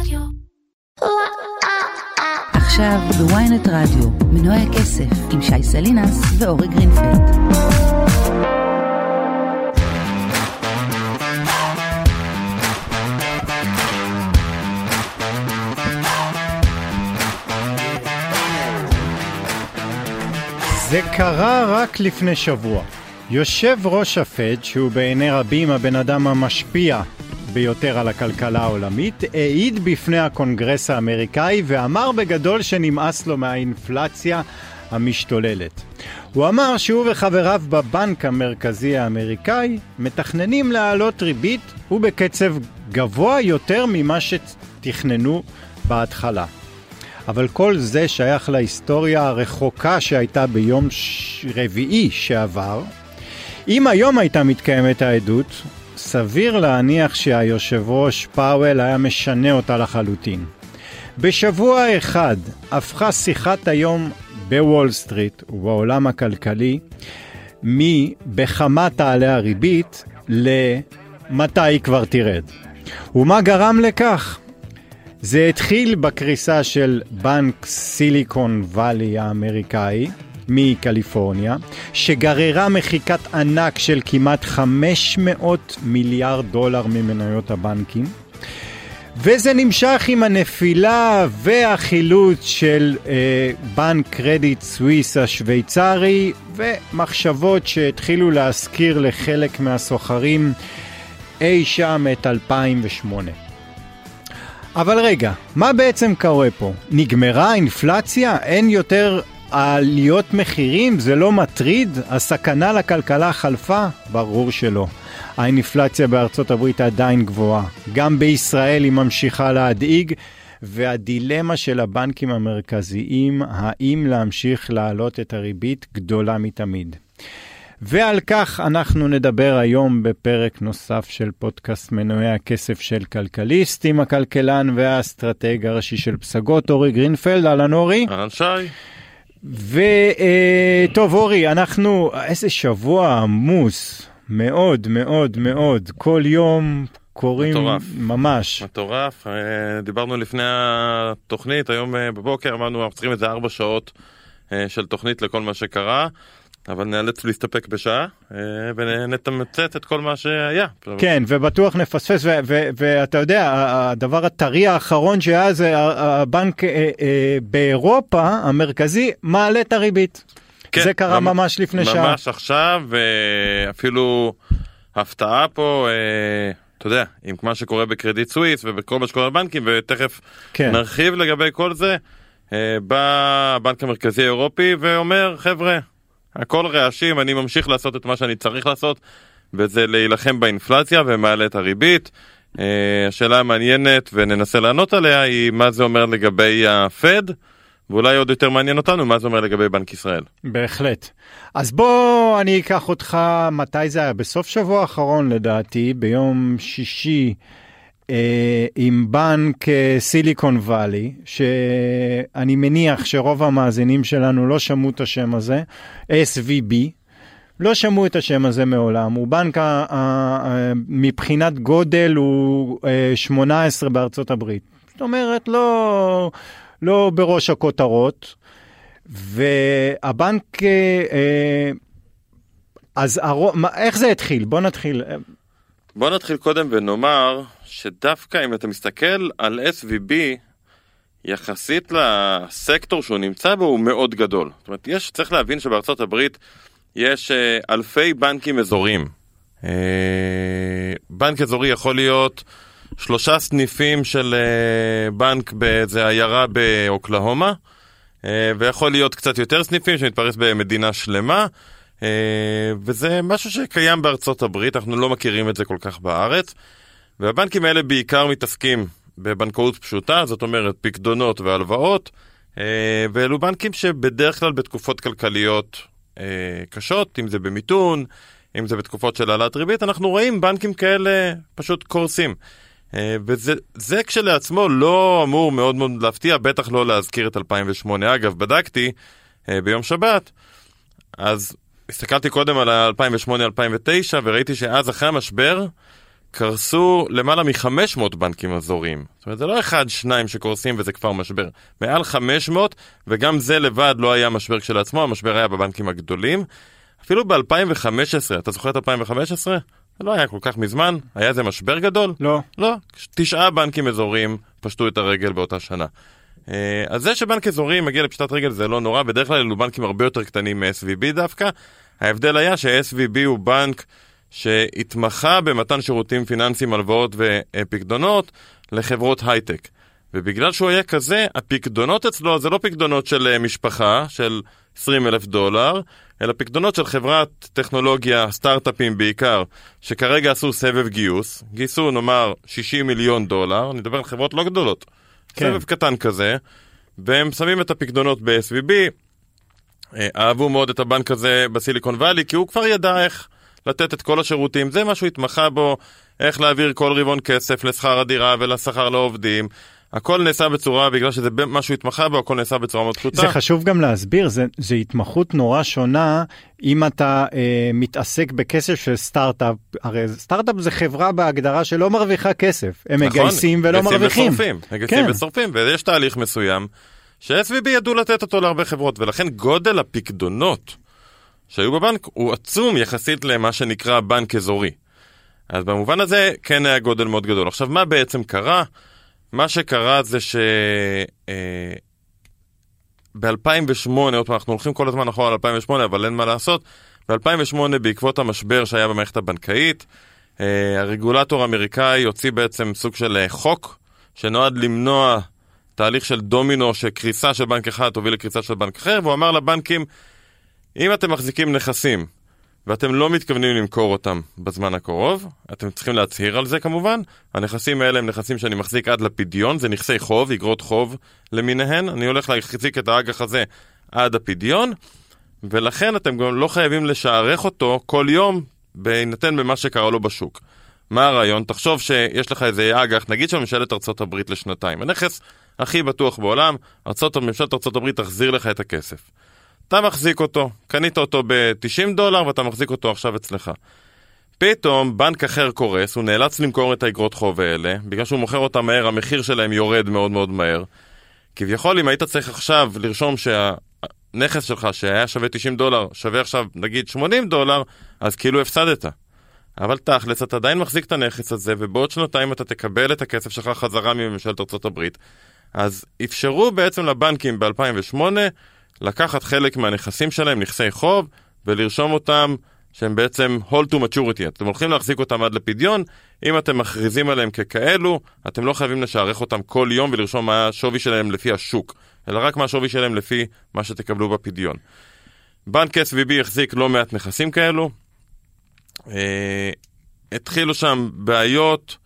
רדיו. עכשיו בוויינט רדיו, מנועי הכסף עם שי סלינס ואורי גרינפלד. זה קרה רק לפני שבוע. יושב ראש הפד, שהוא בעיני רבים הבן אדם המשפיע ביותר על הכלכלה העולמית, העיד בפני הקונגרס האמריקאי ואמר בגדול שנמאס לו מהאינפלציה המשתוללת. הוא אמר שהוא וחבריו בבנק המרכזי האמריקאי מתכננים להעלות ריבית ובקצב גבוה יותר ממה שתכננו בהתחלה. אבל כל זה שייך להיסטוריה הרחוקה שהייתה ביום ש... רביעי שעבר. אם היום הייתה מתקיימת העדות, סביר להניח שהיושב ראש פאוול היה משנה אותה לחלוטין. בשבוע אחד הפכה שיחת היום בוול סטריט ובעולם הכלכלי מבכמה תעלה הריבית למתי היא כבר תרד. ומה גרם לכך? זה התחיל בקריסה של בנק סיליקון וואלי האמריקאי מקליפורניה, שגררה מחיקת ענק של כמעט 500 מיליארד דולר ממניות הבנקים. וזה נמשך עם הנפילה והחילוץ של אה, בנק קרדיט סוויס השוויצרי ומחשבות שהתחילו להזכיר לחלק מהסוחרים אי שם את 2008. אבל רגע, מה בעצם קורה פה? נגמרה האינפלציה? אין יותר עליות מחירים? זה לא מטריד? הסכנה לכלכלה חלפה? ברור שלא. האינפלציה בארצות הברית עדיין גבוהה. גם בישראל היא ממשיכה להדאיג, והדילמה של הבנקים המרכזיים, האם להמשיך להעלות את הריבית, גדולה מתמיד. ועל כך אנחנו נדבר היום בפרק נוסף של פודקאסט מנועי הכסף של כלכליסט עם הכלכלן והאסטרטג הראשי של פסגות, אורי גרינפלד, אהלן אורי. אהלן שי. וטוב אורי, אנחנו, איזה שבוע עמוס, מאוד מאוד מאוד, כל יום קוראים מטורף. ממש. מטורף, אה, דיברנו לפני התוכנית, היום אה, בבוקר אמרנו אנחנו צריכים איזה ארבע שעות אה, של תוכנית לכל מה שקרה. אבל נאלץ להסתפק בשעה אה, ונתמצת את כל מה שהיה. כן, ובטוח נפספס, ו- ו- ואתה יודע, הדבר הטרי האחרון שהיה זה הבנק אה, אה, באירופה, המרכזי, מעלה את הריבית. כן, זה קרה ממש- ממש לפני שעה. ממש עכשיו, ואפילו הפתעה פה, אתה יודע, עם מה שקורה בקרדיט סוויס ובכל מה שקורה בבנקים, ותכף כן. נרחיב לגבי כל זה. בא הבנק המרכזי האירופי ואומר, חבר'ה, הכל רעשים, אני ממשיך לעשות את מה שאני צריך לעשות, וזה להילחם באינפלציה ומעלה את הריבית. אה, השאלה המעניינת, וננסה לענות עליה, היא מה זה אומר לגבי הפד, ואולי עוד יותר מעניין אותנו, מה זה אומר לגבי בנק ישראל. בהחלט. אז בוא אני אקח אותך, מתי זה היה? בסוף שבוע האחרון לדעתי, ביום שישי, עם בנק אה, סיליקון וואלי, שאני מניח שרוב המאזינים שלנו לא שמעו את השם הזה, SVB, לא שמעו את השם הזה מעולם, הוא בנק, מבחינת גודל הוא אה, 18 בארצות הברית. זאת אומרת, לא, לא בראש הכותרות. והבנק, אה, אה, אז איך זה התחיל? בוא נתחיל. בוא נתחיל קודם ונאמר שדווקא אם אתה מסתכל על SVB, יחסית לסקטור שהוא נמצא בו הוא מאוד גדול. זאת אומרת, יש, צריך להבין שבארצות הברית יש אה, אלפי בנקים אזוריים. אה, בנק אזורי יכול להיות שלושה סניפים של אה, בנק באיזה עיירה באוקלהומה, ויכול להיות קצת יותר סניפים שמתפרס במדינה שלמה. וזה משהו שקיים בארצות הברית, אנחנו לא מכירים את זה כל כך בארץ. והבנקים האלה בעיקר מתעסקים בבנקאות פשוטה, זאת אומרת פקדונות והלוואות, אה, ואלו בנקים שבדרך כלל בתקופות כלכליות אה, קשות, אם זה במיתון, אם זה בתקופות של העלאת ריבית, אנחנו רואים בנקים כאלה פשוט קורסים. אה, וזה זה כשלעצמו לא אמור מאוד מאוד להפתיע, בטח לא להזכיר את 2008. אגב, בדקתי ביום שבת, אז הסתכלתי קודם על ה-2008-2009 וראיתי שאז אחרי המשבר, קרסו למעלה מ-500 בנקים אזוריים. זאת אומרת, זה לא אחד, שניים שקורסים וזה כבר משבר. מעל 500, וגם זה לבד לא היה משבר כשלעצמו, המשבר היה בבנקים הגדולים. אפילו ב-2015, אתה זוכר את 2015? זה לא היה כל כך מזמן, היה איזה משבר גדול? לא. לא, תשעה בנקים אזוריים פשטו את הרגל באותה שנה. אה, אז זה שבנק אזורי מגיע לפשיטת רגל זה לא נורא, בדרך כלל אלו בנקים הרבה יותר קטנים מ-SVB דווקא. ההבדל היה ש-SVB הוא בנק שהתמחה במתן שירותים פיננסיים, הלוואות ופקדונות לחברות הייטק. ובגלל שהוא היה כזה, הפקדונות אצלו זה לא פקדונות של אה, משפחה, של 20 אלף דולר, אלא פקדונות של חברת טכנולוגיה, סטארט-אפים בעיקר, שכרגע עשו סבב גיוס, גייסו נאמר 60 מיליון דולר, אני מדבר על חברות לא גדולות, כן. סבב קטן כזה, והם שמים את הפקדונות ב-SVB, אה, אהבו מאוד את הבנק הזה בסיליקון וואלי, כי הוא כבר ידע איך לתת את כל השירותים, זה מה שהוא התמחה בו, איך להעביר כל רבעון כסף לשכר הדירה ולשכר לעובדים. הכל נעשה בצורה, בגלל שזה משהו התמחה בו, הכל נעשה בצורה מאוד פשוטה. זה חשוב גם להסביר, זה, זה התמחות נורא שונה אם אתה אה, מתעסק בכסף של סטארט-אפ, הרי סטארט-אפ זה חברה בהגדרה שלא מרוויחה כסף, הם נכון, מגייסים ולא מרוויחים. ושורפים, מגייסים כן. ושורפים, ויש תהליך מסוים ש-SVB ידעו לתת אותו להרבה חברות, ולכן גודל הפקדונות שהיו בבנק הוא עצום יחסית למה שנקרא בנק אזורי. אז במובן הזה כן היה גודל מאוד גדול. עכשיו, מה בעצם קרה? מה שקרה זה ש... אה, ב-2008, עוד פעם, אנחנו הולכים כל הזמן אחורה ל-2008, אבל אין מה לעשות. ב-2008, בעקבות המשבר שהיה במערכת הבנקאית, אה, הרגולטור האמריקאי הוציא בעצם סוג של אה, חוק שנועד למנוע תהליך של דומינו, שקריסה של בנק אחד תוביל לקריסה של בנק אחר, והוא אמר לבנקים, אם אתם מחזיקים נכסים ואתם לא מתכוונים למכור אותם בזמן הקרוב, אתם צריכים להצהיר על זה כמובן. הנכסים האלה הם נכסים שאני מחזיק עד לפדיון, זה נכסי חוב, אגרות חוב למיניהן. אני הולך להחזיק את האג"ח הזה עד הפדיון, ולכן אתם גם לא חייבים לשערך אותו כל יום בהינתן במה שקרה לו בשוק. מה הרעיון? תחשוב שיש לך איזה אג"ח, נגיד של ממשלת הברית לשנתיים. הנכס הכי בטוח בעולם, ארצות, ממשלת הברית תחזיר לך את הכסף. אתה מחזיק אותו, קנית אותו ב-90 דולר ואתה מחזיק אותו עכשיו אצלך. פתאום בנק אחר קורס, הוא נאלץ למכור את האגרות חוב האלה, בגלל שהוא מוכר אותם מהר, המחיר שלהם יורד מאוד מאוד מהר. כביכול, אם היית צריך עכשיו לרשום שהנכס שלך, שהיה שווה 90 דולר, שווה עכשיו נגיד 80 דולר, אז כאילו הפסדת. אבל תכלס, אתה עדיין מחזיק את הנכס הזה, ובעוד שנתיים אתה תקבל את הכסף שלך חזרה מממשלת ארה"ב. אז אפשרו בעצם לבנקים ב-2008 לקחת חלק מהנכסים שלהם, נכסי חוב, ולרשום אותם שהם בעצם hold to maturity. אתם הולכים להחזיק אותם עד לפדיון, אם אתם מכריזים עליהם ככאלו, אתם לא חייבים לשערך אותם כל יום ולרשום מה השווי שלהם לפי השוק, אלא רק מה השווי שלהם לפי מה שתקבלו בפדיון. בנק SVB החזיק לא מעט נכסים כאלו. אה, התחילו שם בעיות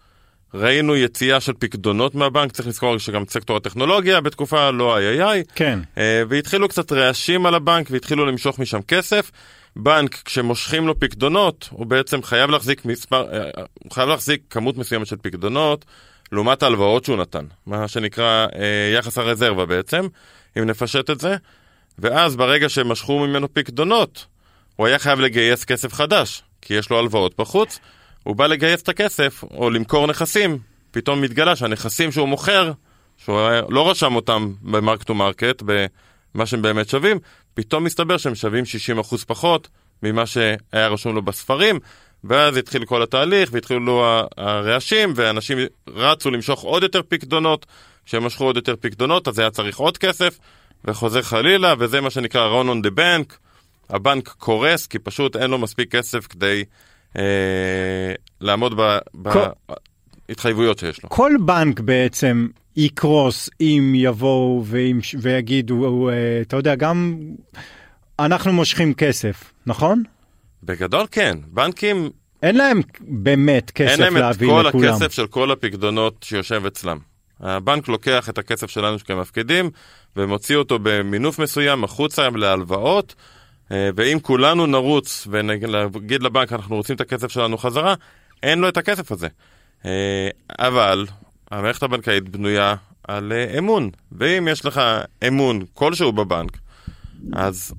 ראינו יציאה של פקדונות מהבנק, צריך לזכור שגם סקטור הטכנולוגיה בתקופה לא איי איי איי. כן. אה, והתחילו קצת רעשים על הבנק והתחילו למשוך משם כסף. בנק, כשמושכים לו פקדונות, הוא בעצם חייב להחזיק מספר, אה, אה, הוא חייב להחזיק כמות מסוימת של פקדונות לעומת ההלוואות שהוא נתן, מה שנקרא יחס הרזרבה בעצם, אם נפשט את זה. ואז ברגע שמשכו ממנו פקדונות, הוא היה חייב לגייס כסף חדש, כי יש לו הלוואות בחוץ. הוא בא לגייס את הכסף, או למכור נכסים, פתאום מתגלה שהנכסים שהוא מוכר, שהוא לא רשם אותם ב mark to market, במה שהם באמת שווים, פתאום מסתבר שהם שווים 60% פחות ממה שהיה רשום לו בספרים, ואז התחיל כל התהליך, והתחילו הרעשים, ואנשים רצו למשוך עוד יותר פקדונות, כשהם משכו עוד יותר פקדונות, אז היה צריך עוד כסף, וחוזר חלילה, וזה מה שנקרא run on the bank, הבנק קורס, כי פשוט אין לו מספיק כסף כדי לעמוד בהתחייבויות שיש לו. כל בנק בעצם יקרוס אם יבואו ויגידו, אה, אתה יודע, גם אנחנו מושכים כסף, נכון? בגדול כן, בנקים... אין להם באמת כסף להביא לכולם. אין להם את כל הכסף של כל הפקדונות שיושב אצלם. הבנק לוקח את הכסף שלנו כמפקידים ומוציא אותו במינוף מסוים החוצה להלוואות. אה, ואם כולנו נרוץ ונגיד לבנק אנחנו רוצים את הכסף שלנו חזרה, אין לו את הכסף הזה. אה, אבל המערכת הבנקאית בנויה על אה, אמון, ואם יש לך אמון כלשהו בבנק, אז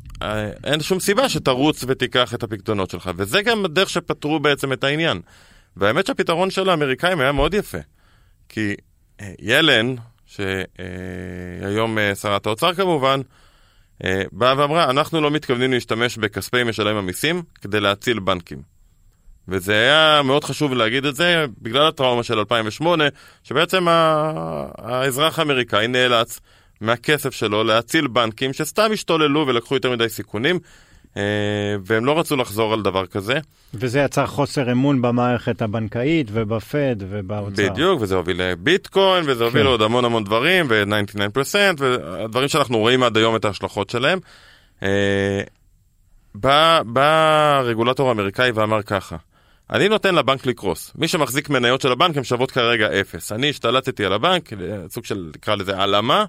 אין שום סיבה שתרוץ ותיקח את הפקדונות שלך, וזה גם הדרך שפתרו בעצם את העניין. והאמת שהפתרון של האמריקאים היה מאוד יפה. כי ילן, שהיום שרת האוצר כמובן, באה ואמרה, אנחנו לא מתכוונים להשתמש בכספי משלם המיסים כדי להציל בנקים. וזה היה מאוד חשוב להגיד את זה בגלל הטראומה של 2008, שבעצם האזרח האמריקאי נאלץ מהכסף שלו להציל בנקים שסתם השתוללו ולקחו יותר מדי סיכונים, אה, והם לא רצו לחזור על דבר כזה. וזה יצר חוסר אמון במערכת הבנקאית ובפד ובאוצר. בדיוק, וזה הוביל לביטקוין, וזה הוביל כן. לעוד המון המון דברים, ו-99%, ודברים שאנחנו רואים עד היום את ההשלכות שלהם. אה, בא, בא הרגולטור האמריקאי ואמר ככה, אני נותן לבנק לקרוס. מי שמחזיק מניות של הבנק הן שוות כרגע אפס. אני השתלטתי על הבנק, סוג של, נקרא לזה העלמה.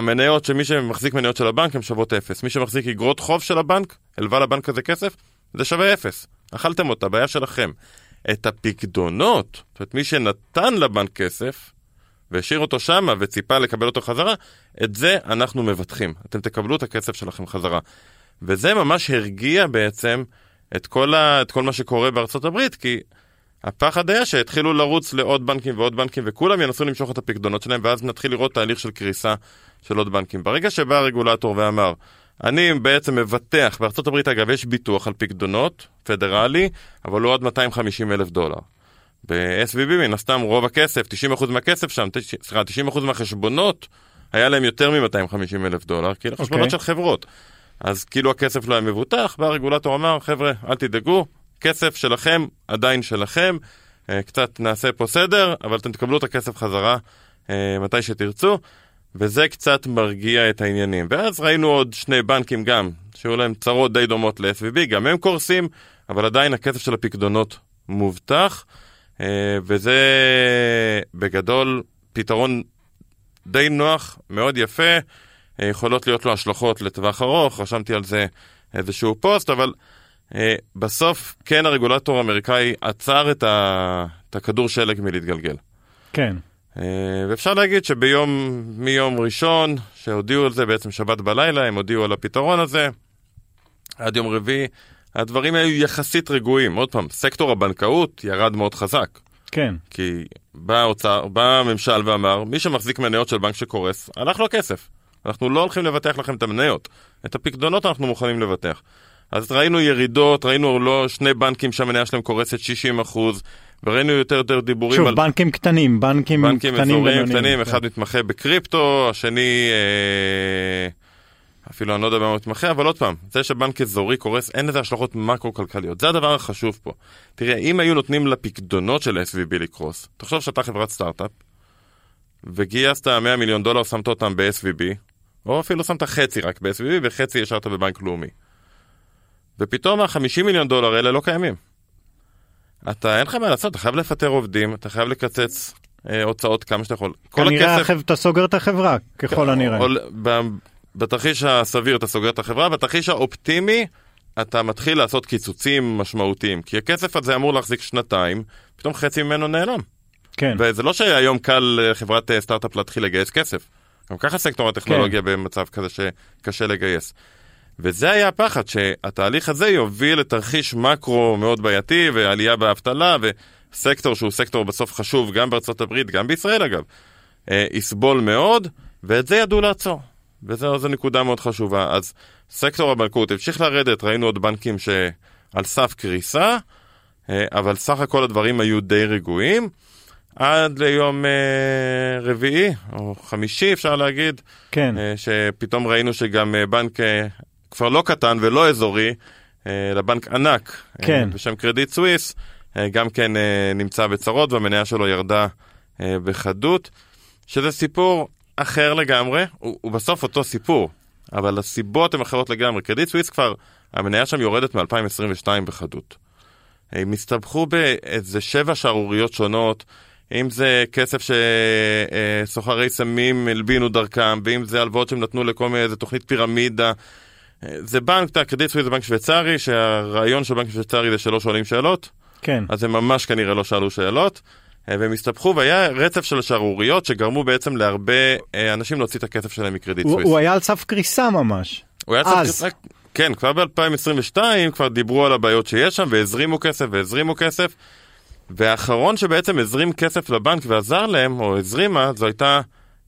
המניות של מי שמחזיק מניות של הבנק הן שוות אפס. מי שמחזיק אגרות חוב של הבנק, הלווה לבנק הזה כסף, זה שווה אפס. אכלתם אותה, בעיה שלכם. את הפקדונות, זאת אומרת, מי שנתן לבנק כסף, והשאיר אותו שמה וציפה לקבל אותו חזרה, את זה אנחנו מבטחים. אתם תקבלו את הכסף שלכם חזרה. וזה ממש הרגיע בעצם את כל, ה, את כל מה שקורה בארצות הברית, כי הפחד היה שהתחילו לרוץ לעוד בנקים ועוד בנקים, וכולם ינסו למשוך את הפקדונות שלהם, ואז נתחיל לראות תהליך של קריסה של עוד בנקים. ברגע שבא הרגולטור ואמר, אני בעצם מבטח, בארצות הברית אגב יש ביטוח על פקדונות, פדרלי, אבל לא עד 250 אלף דולר. ב-SVB מן הסתם רוב הכסף, 90% מהכסף שם, סליחה, 90% מהחשבונות, היה להם יותר מ-250 אלף דולר, כי אלה okay. חשבונות אוקיי. של חברות. אז כאילו הכסף לא היה מבוטח, והרגולטור אמר, חבר'ה, אל תדאגו, כסף שלכם עדיין שלכם, אה, קצת נעשה פה סדר, אבל אתם תקבלו את הכסף חזרה אה, מתי שתרצו, וזה קצת מרגיע את העניינים. ואז ראינו עוד שני בנקים גם, שהיו להם צרות די דומות ל-SVB, גם הם קורסים, אבל עדיין הכסף של הפקדונות מובטח, אה, וזה בגדול פתרון די נוח, מאוד יפה. יכולות להיות לו השלכות לטווח ארוך, רשמתי על זה איזשהו פוסט, אבל אה, בסוף כן הרגולטור האמריקאי עצר את הכדור שלג מלהתגלגל. כן. אה, ואפשר להגיד שביום, מיום ראשון, שהודיעו על זה בעצם שבת בלילה, הם הודיעו על הפתרון הזה, עד יום רביעי, הדברים היו יחסית רגועים. עוד פעם, סקטור הבנקאות ירד מאוד חזק. כן. כי בא האוצר, בא הממשל ואמר, מי שמחזיק מניות של בנק שקורס, הלך לו הכסף. אנחנו לא הולכים לבטח לכם את המניות. את הפקדונות אנחנו מוכנים לבטח. אז ראינו ירידות, ראינו לא שני בנקים שהמניה שלהם קורסת 60 אחוז, וראינו יותר יותר דיבורים שוב, על... שוב, בנקים קטנים, בנקים, בנקים קטנים אזוריים קטנים, כן. אחד מתמחה בקריפטו, השני... אה, אפילו אני לא יודע במה הוא מתמחה, אבל עוד פעם, זה שבנק אזורי קורס, אין לזה השלכות מקרו-כלכליות. זה הדבר החשוב פה. תראה, אם היו נותנים לפקדונות של SVB לקרוס, תחשוב שאתה חברת סטארט-אפ, וגייסת 100 מיליון דולר, שמת אותם ב-SVB, או אפילו שמת חצי רק ב-SVB וחצי השארת בבנק לאומי. ופתאום ה-50 מיליון דולר האלה לא קיימים. אתה, אין לך מה לעשות, אתה חייב לפטר עובדים, אתה חייב לקצץ אה, הוצאות כמה שאתה יכול. כנראה הכסף... אתה סוגר את החברה, ככל כן, הנראה. או, ב, בתרחיש הסביר אתה סוגר את החברה, בתרחיש האופטימי אתה מתחיל לעשות קיצוצים משמעותיים, כי הכסף הזה אמור להחזיק שנתיים, פתאום חצי ממנו נעלם. כן. וזה לא שהיום קל לחברת אה, סטארט-אפ להתחיל לגייס כסף. גם ככה סקטור הטכנולוגיה כן. במצב כזה שקשה לגייס. וזה היה הפחד, שהתהליך הזה יוביל לתרחיש מקרו מאוד בעייתי ועלייה באבטלה וסקטור שהוא סקטור בסוף חשוב גם בארצות הברית, גם בישראל אגב, אה, יסבול מאוד, ואת זה ידעו לעצור. וזו נקודה מאוד חשובה. אז סקטור הבנקאות המשיך לרדת, ראינו עוד בנקים שעל סף קריסה, אה, אבל סך הכל הדברים היו די רגועים. עד ליום אה, רביעי, או חמישי אפשר להגיד, כן. אה, שפתאום ראינו שגם אה, בנק אה, כבר לא קטן ולא אזורי, אה, אלא בנק ענק, אה, כן. בשם קרדיט סוויס, אה, גם כן נמצא בצרות והמניה שלו ירדה בחדות, שזה סיפור אחר לגמרי, הוא, הוא בסוף אותו סיפור, אבל הסיבות הן אחרות לגמרי. קרדיט סוויס כבר, המניה שם יורדת מ-2022 בחדות. הם הסתבכו באיזה שבע שערוריות שונות. אם זה כסף שסוחרי סמים הלבינו דרכם, ואם זה הלוואות שהם נתנו לכל מיני, איזה תוכנית פירמידה. זה בנק, קרדיט סוויס זה בנק שוויצרי, שהרעיון של בנק שוויצרי זה שלא שואלים שאלות. כן. אז הם ממש כנראה לא שאלו שאלות. והם הסתבכו והיה רצף של שערוריות שגרמו בעצם להרבה אה, אנשים להוציא את הכסף שלהם מקרדיט סוויס. הוא היה על סף קריסה ממש. הוא היה על סף קריסה, כן, כבר ב-2022 כבר דיברו על הבעיות שיש שם והזרימו כסף והזרימו כסף. והאחרון שבעצם הזרים כסף לבנק ועזר להם, או הזרימה, זו הייתה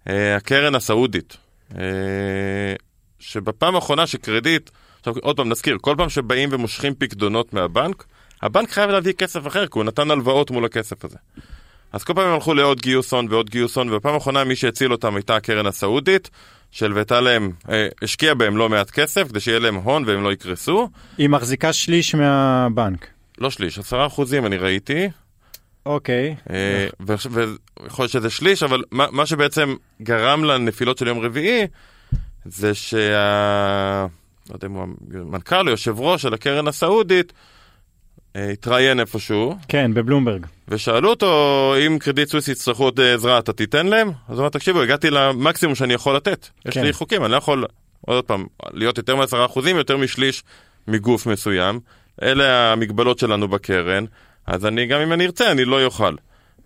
אה, הקרן הסעודית. אה, שבפעם האחרונה שקרדיט, עכשיו עוד פעם נזכיר, כל פעם שבאים ומושכים פקדונות מהבנק, הבנק חייב להביא כסף אחר, כי הוא נתן הלוואות מול הכסף הזה. אז כל פעם הם הלכו לעוד גיוס הון ועוד גיוס הון, ובפעם האחרונה מי שהציל אותם הייתה הקרן הסעודית, שהלוותה להם, אה, השקיעה בהם לא מעט כסף, כדי שיהיה להם הון והם לא יקרסו. היא מחזיקה שליש מהבנק. לא שליש, עשרה אחוזים אני ראיתי. אוקיי. אה, ויכול להיות שזה שליש, אבל מה, מה שבעצם גרם לנפילות של יום רביעי, זה שה... לא יודע אם הוא המנכ"ל או יושב ראש של הקרן הסעודית, אה, התראיין איפשהו. כן, בבלומברג. ושאלו אותו, אם קרדיט סוויס יצטרכו עוד עזרה, אתה תיתן להם? אז הוא אמר, תקשיבו, הגעתי למקסימום שאני יכול לתת. יש כן. לי חוקים, אני לא יכול, עוד פעם, להיות יותר מ-10 אחוזים, יותר משליש מגוף מסוים. אלה המגבלות שלנו בקרן, אז אני, גם אם אני ארצה, אני לא אוכל.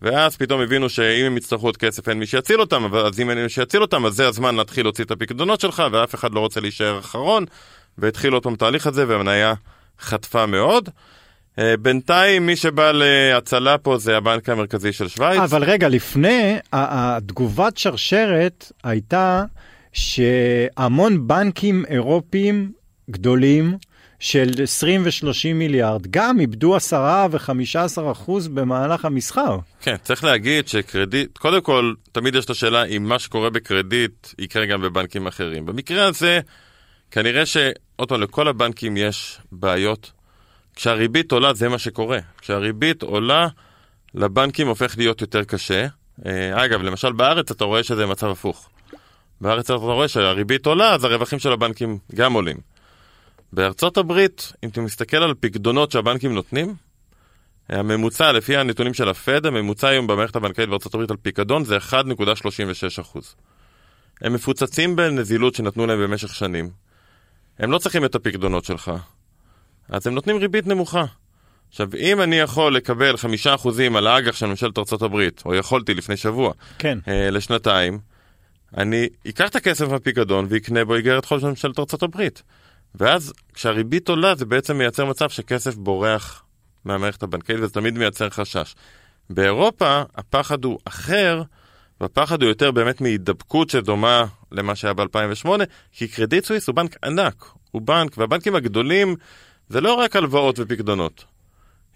ואז פתאום הבינו שאם הם יצטרכו עוד כסף אין מי שיציל אותם, אז אם אין מי שיציל אותם, אז זה הזמן להתחיל להוציא את הפקדונות שלך, ואף אחד לא רוצה להישאר אחרון, והתחיל עוד פעם תהליך הזה, והמניה חטפה מאוד. אה, בינתיים מי שבא להצלה פה זה הבנק המרכזי של שווייץ. אבל רגע, לפני, התגובת שרשרת הייתה שהמון בנקים אירופיים גדולים של 20 ו-30 מיליארד גם איבדו 10 ו-15 אחוז במהלך המסחר. כן, צריך להגיד שקרדיט, קודם כל, תמיד יש את השאלה אם מה שקורה בקרדיט יקרה גם בבנקים אחרים. במקרה הזה, כנראה ש... עוד פעם, לכל הבנקים יש בעיות. כשהריבית עולה זה מה שקורה. כשהריבית עולה, לבנקים הופך להיות יותר קשה. אה, אגב, למשל בארץ אתה רואה שזה מצב הפוך. בארץ אתה רואה שהריבית עולה, אז הרווחים של הבנקים גם עולים. בארצות הברית, אם אתה מסתכל על פקדונות שהבנקים נותנים, הממוצע, לפי הנתונים של הפד, הממוצע היום במערכת הבנקאית בארצות הברית על פיקדון זה 1.36%. הם מפוצצים בנזילות שנתנו להם במשך שנים. הם לא צריכים את הפקדונות שלך, אז הם נותנים ריבית נמוכה. עכשיו, אם אני יכול לקבל 5% על האג"ח של ממשלת ארצות הברית, או יכולתי לפני שבוע, כן. אה, לשנתיים, אני אקח את הכסף מהפיקדון ואקנה בו איגרת חוב של ממשלת ארצות הברית. ואז כשהריבית עולה זה בעצם מייצר מצב שכסף בורח מהמערכת הבנקאית וזה תמיד מייצר חשש. באירופה הפחד הוא אחר, והפחד הוא יותר באמת מהידבקות שדומה למה שהיה ב-2008, כי קרדיט סוויס הוא בנק ענק, הוא בנק, והבנקים הגדולים זה לא רק הלוואות ופקדונות.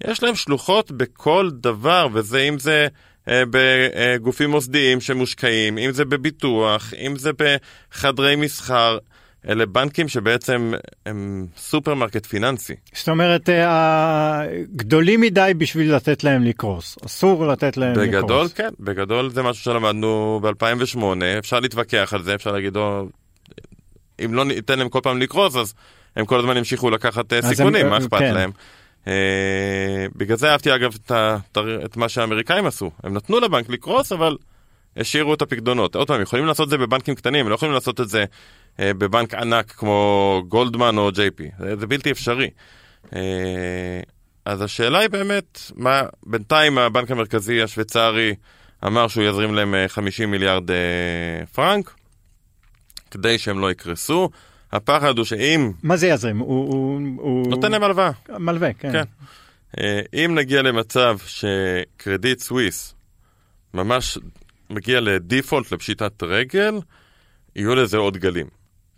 יש להם שלוחות בכל דבר, וזה אם זה אה, בגופים מוסדיים שמושקעים, אם זה בביטוח, אם זה בחדרי מסחר. אלה בנקים שבעצם הם סופרמרקט פיננסי. זאת אומרת, אה, גדולים מדי בשביל לתת להם לקרוס. אסור לתת להם לקרוס. בגדול, כן, בגדול זה משהו שלמדנו ב-2008, אפשר להתווכח על זה, אפשר להגיד, או, אם לא ניתן להם כל פעם לקרוס, אז הם כל הזמן ימשיכו לקחת אה, אז הם- סיכונים, מה אה, אכפת כן. להם? אה, בגלל זה אהבתי אגב את, ה- את מה שהאמריקאים עשו, הם נתנו לבנק לקרוס, אבל השאירו את הפקדונות. עוד פעם, יכולים לעשות את זה בבנקים קטנים, לא יכולים לעשות את זה אה, בבנק ענק כמו גולדמן או ג'יי פי, זה, זה בלתי אפשרי. אה, אז השאלה היא באמת, מה, בינתיים הבנק המרכזי השוויצרי אמר שהוא יזרים להם אה, 50 מיליארד אה, פרנק, כדי שהם לא יקרסו. הפחד הוא שאם מה זה יזרים? הוא... הוא, הוא... נותן להם הלוואה, מלווה, כן. כן. אה, אם נגיע למצב שקרדיט סוויס ממש מגיע לדיפולט, לפשיטת רגל, יהיו לזה עוד גלים.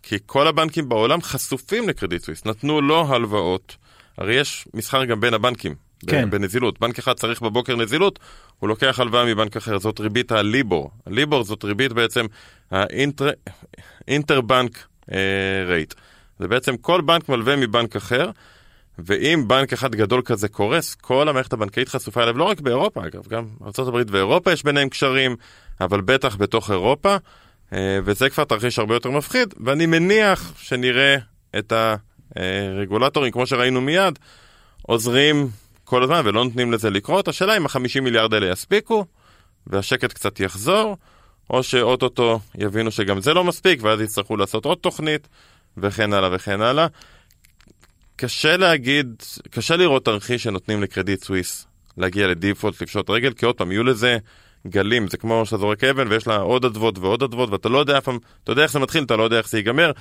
כי כל הבנקים בעולם חשופים לקרדיט סוויס, נתנו לו הלוואות. הרי יש מסחר גם בין הבנקים, כן. בנזילות. בנק אחד צריך בבוקר נזילות, הוא לוקח הלוואה מבנק אחר, זאת ריבית הליבור. הליבור זאת ריבית בעצם האינטרבנק רייט. זה בעצם כל בנק מלווה מבנק אחר, ואם בנק אחד גדול כזה קורס, כל המערכת הבנקאית חשופה אליו, לא רק באירופה אגב, גם ארה"ב ואירופה יש ביניהם קשרים, אבל בטח בתוך אירופה, אה, וזה כבר תרחיש הרבה יותר מפחיד, ואני מניח שנראה את הרגולטורים, כמו שראינו מיד, עוזרים כל הזמן ולא נותנים לזה לקרות. השאלה אם החמישים מיליארד האלה יספיקו, והשקט קצת יחזור, או שאו-טו-טו יבינו שגם זה לא מספיק, ואז יצטרכו לעשות עוד תוכנית, וכן הלאה וכן הלאה. קשה להגיד, קשה לראות תרחיש שנותנים לקרדיט סוויס להגיע ל default, לפשוט רגל, כי עוד פעם, יהיו לזה גלים, זה כמו שאתה זורק אבן ויש לה עוד אדוות ועוד אדוות, ואתה לא יודע אף פעם, אתה יודע איך זה מתחיל, אתה לא יודע איך זה ייגמר.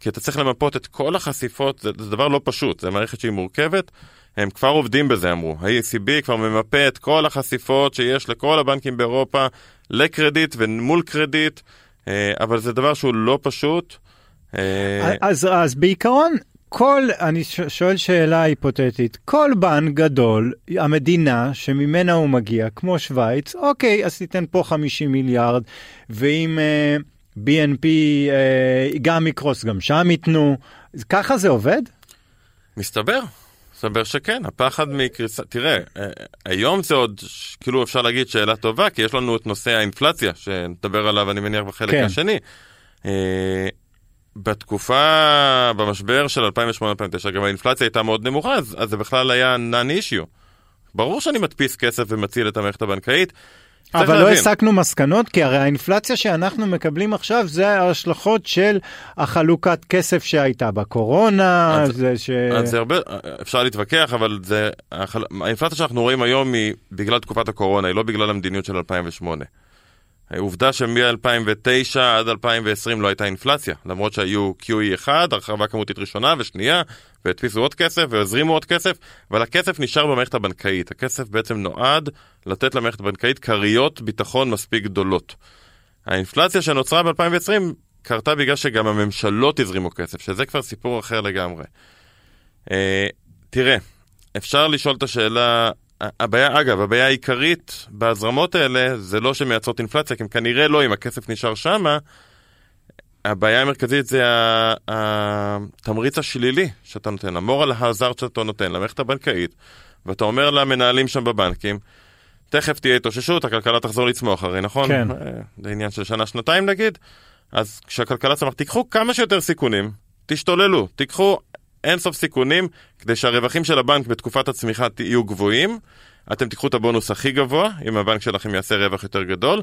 כי אתה צריך למפות את כל החשיפות, זה, זה דבר לא פשוט, זו מערכת שהיא מורכבת. הם כבר עובדים בזה, אמרו. ה-ECB כבר ממפה את כל החשיפות שיש לכל הבנקים באירופה לקרדיט ומול קרדיט, אה, אבל זה דבר שהוא לא פשוט. אה, אז, אז בעיקרון, כל, אני שואל שאלה היפותטית, כל בנק גדול, המדינה שממנה הוא מגיע, כמו שווייץ, אוקיי, אז תיתן פה 50 מיליארד, ואם uh, BNP uh, גם יקרוס, גם שם ייתנו, ככה זה עובד? מסתבר. מסתבר שכן, הפחד מקריסה, תראה, אה, היום זה עוד, כאילו אפשר להגיד שאלה טובה, כי יש לנו את נושא האינפלציה, שנדבר עליו אני מניח בחלק כן. השני. בתקופה, במשבר של 2008-2009, גם האינפלציה הייתה מאוד נמוכה, אז, אז זה בכלל היה נאן אישיו. ברור שאני מדפיס כסף ומציל את המערכת הבנקאית. אבל לא הסקנו מסקנות, כי הרי האינפלציה שאנחנו מקבלים עכשיו זה ההשלכות של החלוקת כסף שהייתה בקורונה, אז, זה ש... אז זה הרבה, אפשר להתווכח, אבל זה, האינפלציה שאנחנו רואים היום היא בגלל תקופת הקורונה, היא לא בגלל המדיניות של 2008. העובדה שמ-2009 עד 2020 לא הייתה אינפלציה, למרות שהיו QE 1, הרחבה כמותית ראשונה ושנייה, והדפיסו עוד כסף והזרימו עוד כסף, אבל הכסף נשאר במערכת הבנקאית. הכסף בעצם נועד לתת למערכת הבנקאית כריות ביטחון מספיק גדולות. האינפלציה שנוצרה ב-2020 קרתה בגלל שגם הממשלות הזרימו כסף, שזה כבר סיפור אחר לגמרי. אה, תראה, אפשר לשאול את השאלה הבעיה, אגב, הבעיה העיקרית בהזרמות האלה זה לא שמייצרות אינפלציה, כי הם כנראה לא, אם הכסף נשאר שמה, הבעיה המרכזית זה התמריץ השלילי שאתה נותן, המורל ההזארד שאתה נותן למערכת הבנקאית, ואתה אומר למנהלים שם בבנקים, תכף תהיה התאוששות, הכלכלה תחזור לצמוח הרי, נכון? כן. אה, זה עניין של שנה-שנתיים נגיד, אז כשהכלכלה צמח, תיקחו כמה שיותר סיכונים, תשתוללו, תיקחו אין סוף סיכונים כדי שהרווחים של הבנק בתקופת הצמיחה יהיו גבוהים. אתם תיקחו את הבונוס הכי גבוה, אם הבנק שלכם יעשה רווח יותר גדול.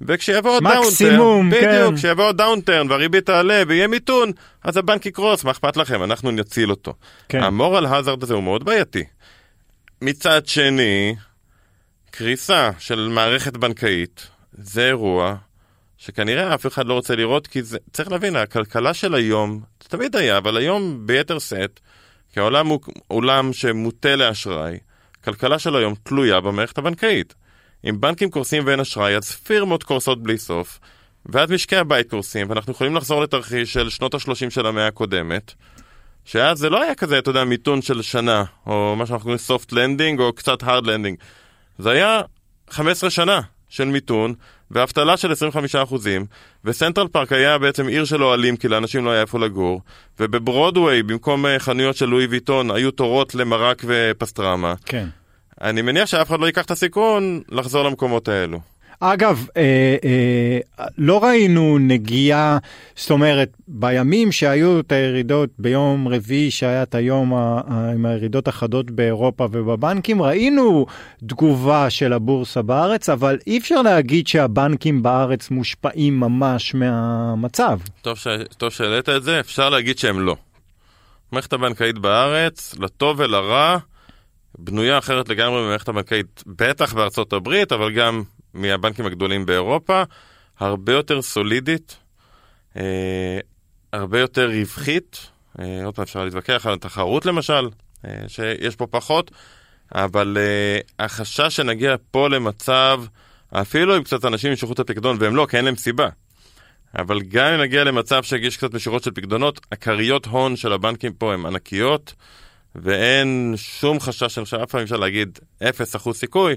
וכשיבוא downturn, בדיוק, כן. כשיבוא downturn והריבית תעלה ויהיה מיתון, אז הבנק יקרוס, מה אכפת לכם? אנחנו נציל אותו. כן. ה moral hazard הזה הוא מאוד בעייתי. מצד שני, קריסה של מערכת בנקאית זה אירוע שכנראה אף אחד לא רוצה לראות, כי זה, צריך להבין, הכלכלה של היום, תמיד היה, אבל היום ביתר שאת, כי העולם הוא עולם שמוטה לאשראי, הכלכלה של היום תלויה במערכת הבנקאית. אם בנקים קורסים ואין אשראי, אז פירמות קורסות בלי סוף, ואז משקי הבית קורסים, ואנחנו יכולים לחזור לתרחיש של שנות ה-30 של המאה הקודמת, שאז זה לא היה כזה, אתה יודע, מיתון של שנה, או מה שאנחנו קוראים soft landing, או קצת hard landing. זה היה 15 שנה של מיתון, ואבטלה של 25%, וסנטרל פארק היה בעצם עיר של אוהלים, כי לאנשים לא היה איפה לגור, ובברודוויי, במקום אה, חנויות של לואי ויטון, היו תורות למרק ופסטרמה. כן. אני מניח שאף אחד לא ייקח את הסיכון לחזור למקומות האלו. אגב, אה, אה, לא ראינו נגיעה, זאת אומרת, בימים שהיו את הירידות, ביום רביעי שהיה את היום ה, ה, עם הירידות החדות באירופה ובבנקים, ראינו תגובה של הבורסה בארץ, אבל אי אפשר להגיד שהבנקים בארץ מושפעים ממש מהמצב. טוב, שהעלית את זה, אפשר להגיד שהם לא. המערכת הבנקאית בארץ, לטוב ולרע, בנויה אחרת לגמרי ממערכת הבנקאית, בטח בארצות הברית, אבל גם מהבנקים הגדולים באירופה, הרבה יותר סולידית, אה, הרבה יותר רווחית. אה, עוד פעם אפשר להתווכח על התחרות למשל, אה, שיש פה פחות, אבל אה, החשש שנגיע פה למצב, אפילו אם קצת אנשים ימשכו את הפקדון, והם לא, כי אין להם סיבה. אבל גם אם נגיע למצב שיגיש קצת משיכות של פקדונות, הכריות הון של הבנקים פה הן ענקיות, ואין שום חשש, אני חושב, אף פעם אפשר להגיד 0% סיכוי,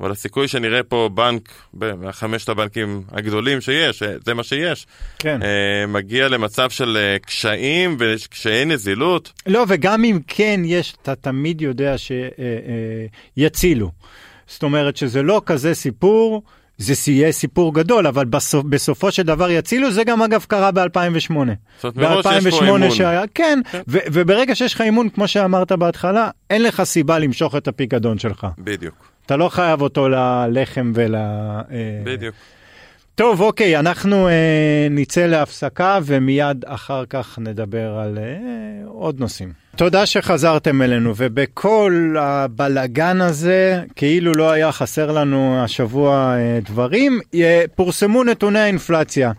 אבל הסיכוי שנראה פה בנק, מחמשת הבנקים הגדולים שיש, אה, זה מה שיש, כן. אה, מגיע למצב של אה, קשיים וקשיי נזילות. לא, וגם אם כן, יש, אתה תמיד יודע שיצילו. זאת אומרת שזה לא כזה סיפור. זה יהיה סיפור גדול, אבל בסופ, בסופו של דבר יצילו, זה גם אגב קרה ב-2008. ב-2008 שהיה, כן, כן. וברגע שיש לך אימון, כמו שאמרת בהתחלה, אין לך סיבה למשוך את הפיקדון שלך. בדיוק. אתה לא חייב אותו ללחם ול... אה, בדיוק. טוב, אוקיי, אנחנו אה, נצא להפסקה ומיד אחר כך נדבר על אה, עוד נושאים. תודה שחזרתם אלינו, ובכל הבלגן הזה, כאילו לא היה חסר לנו השבוע אה, דברים, אה, פורסמו נתוני האינפלציה.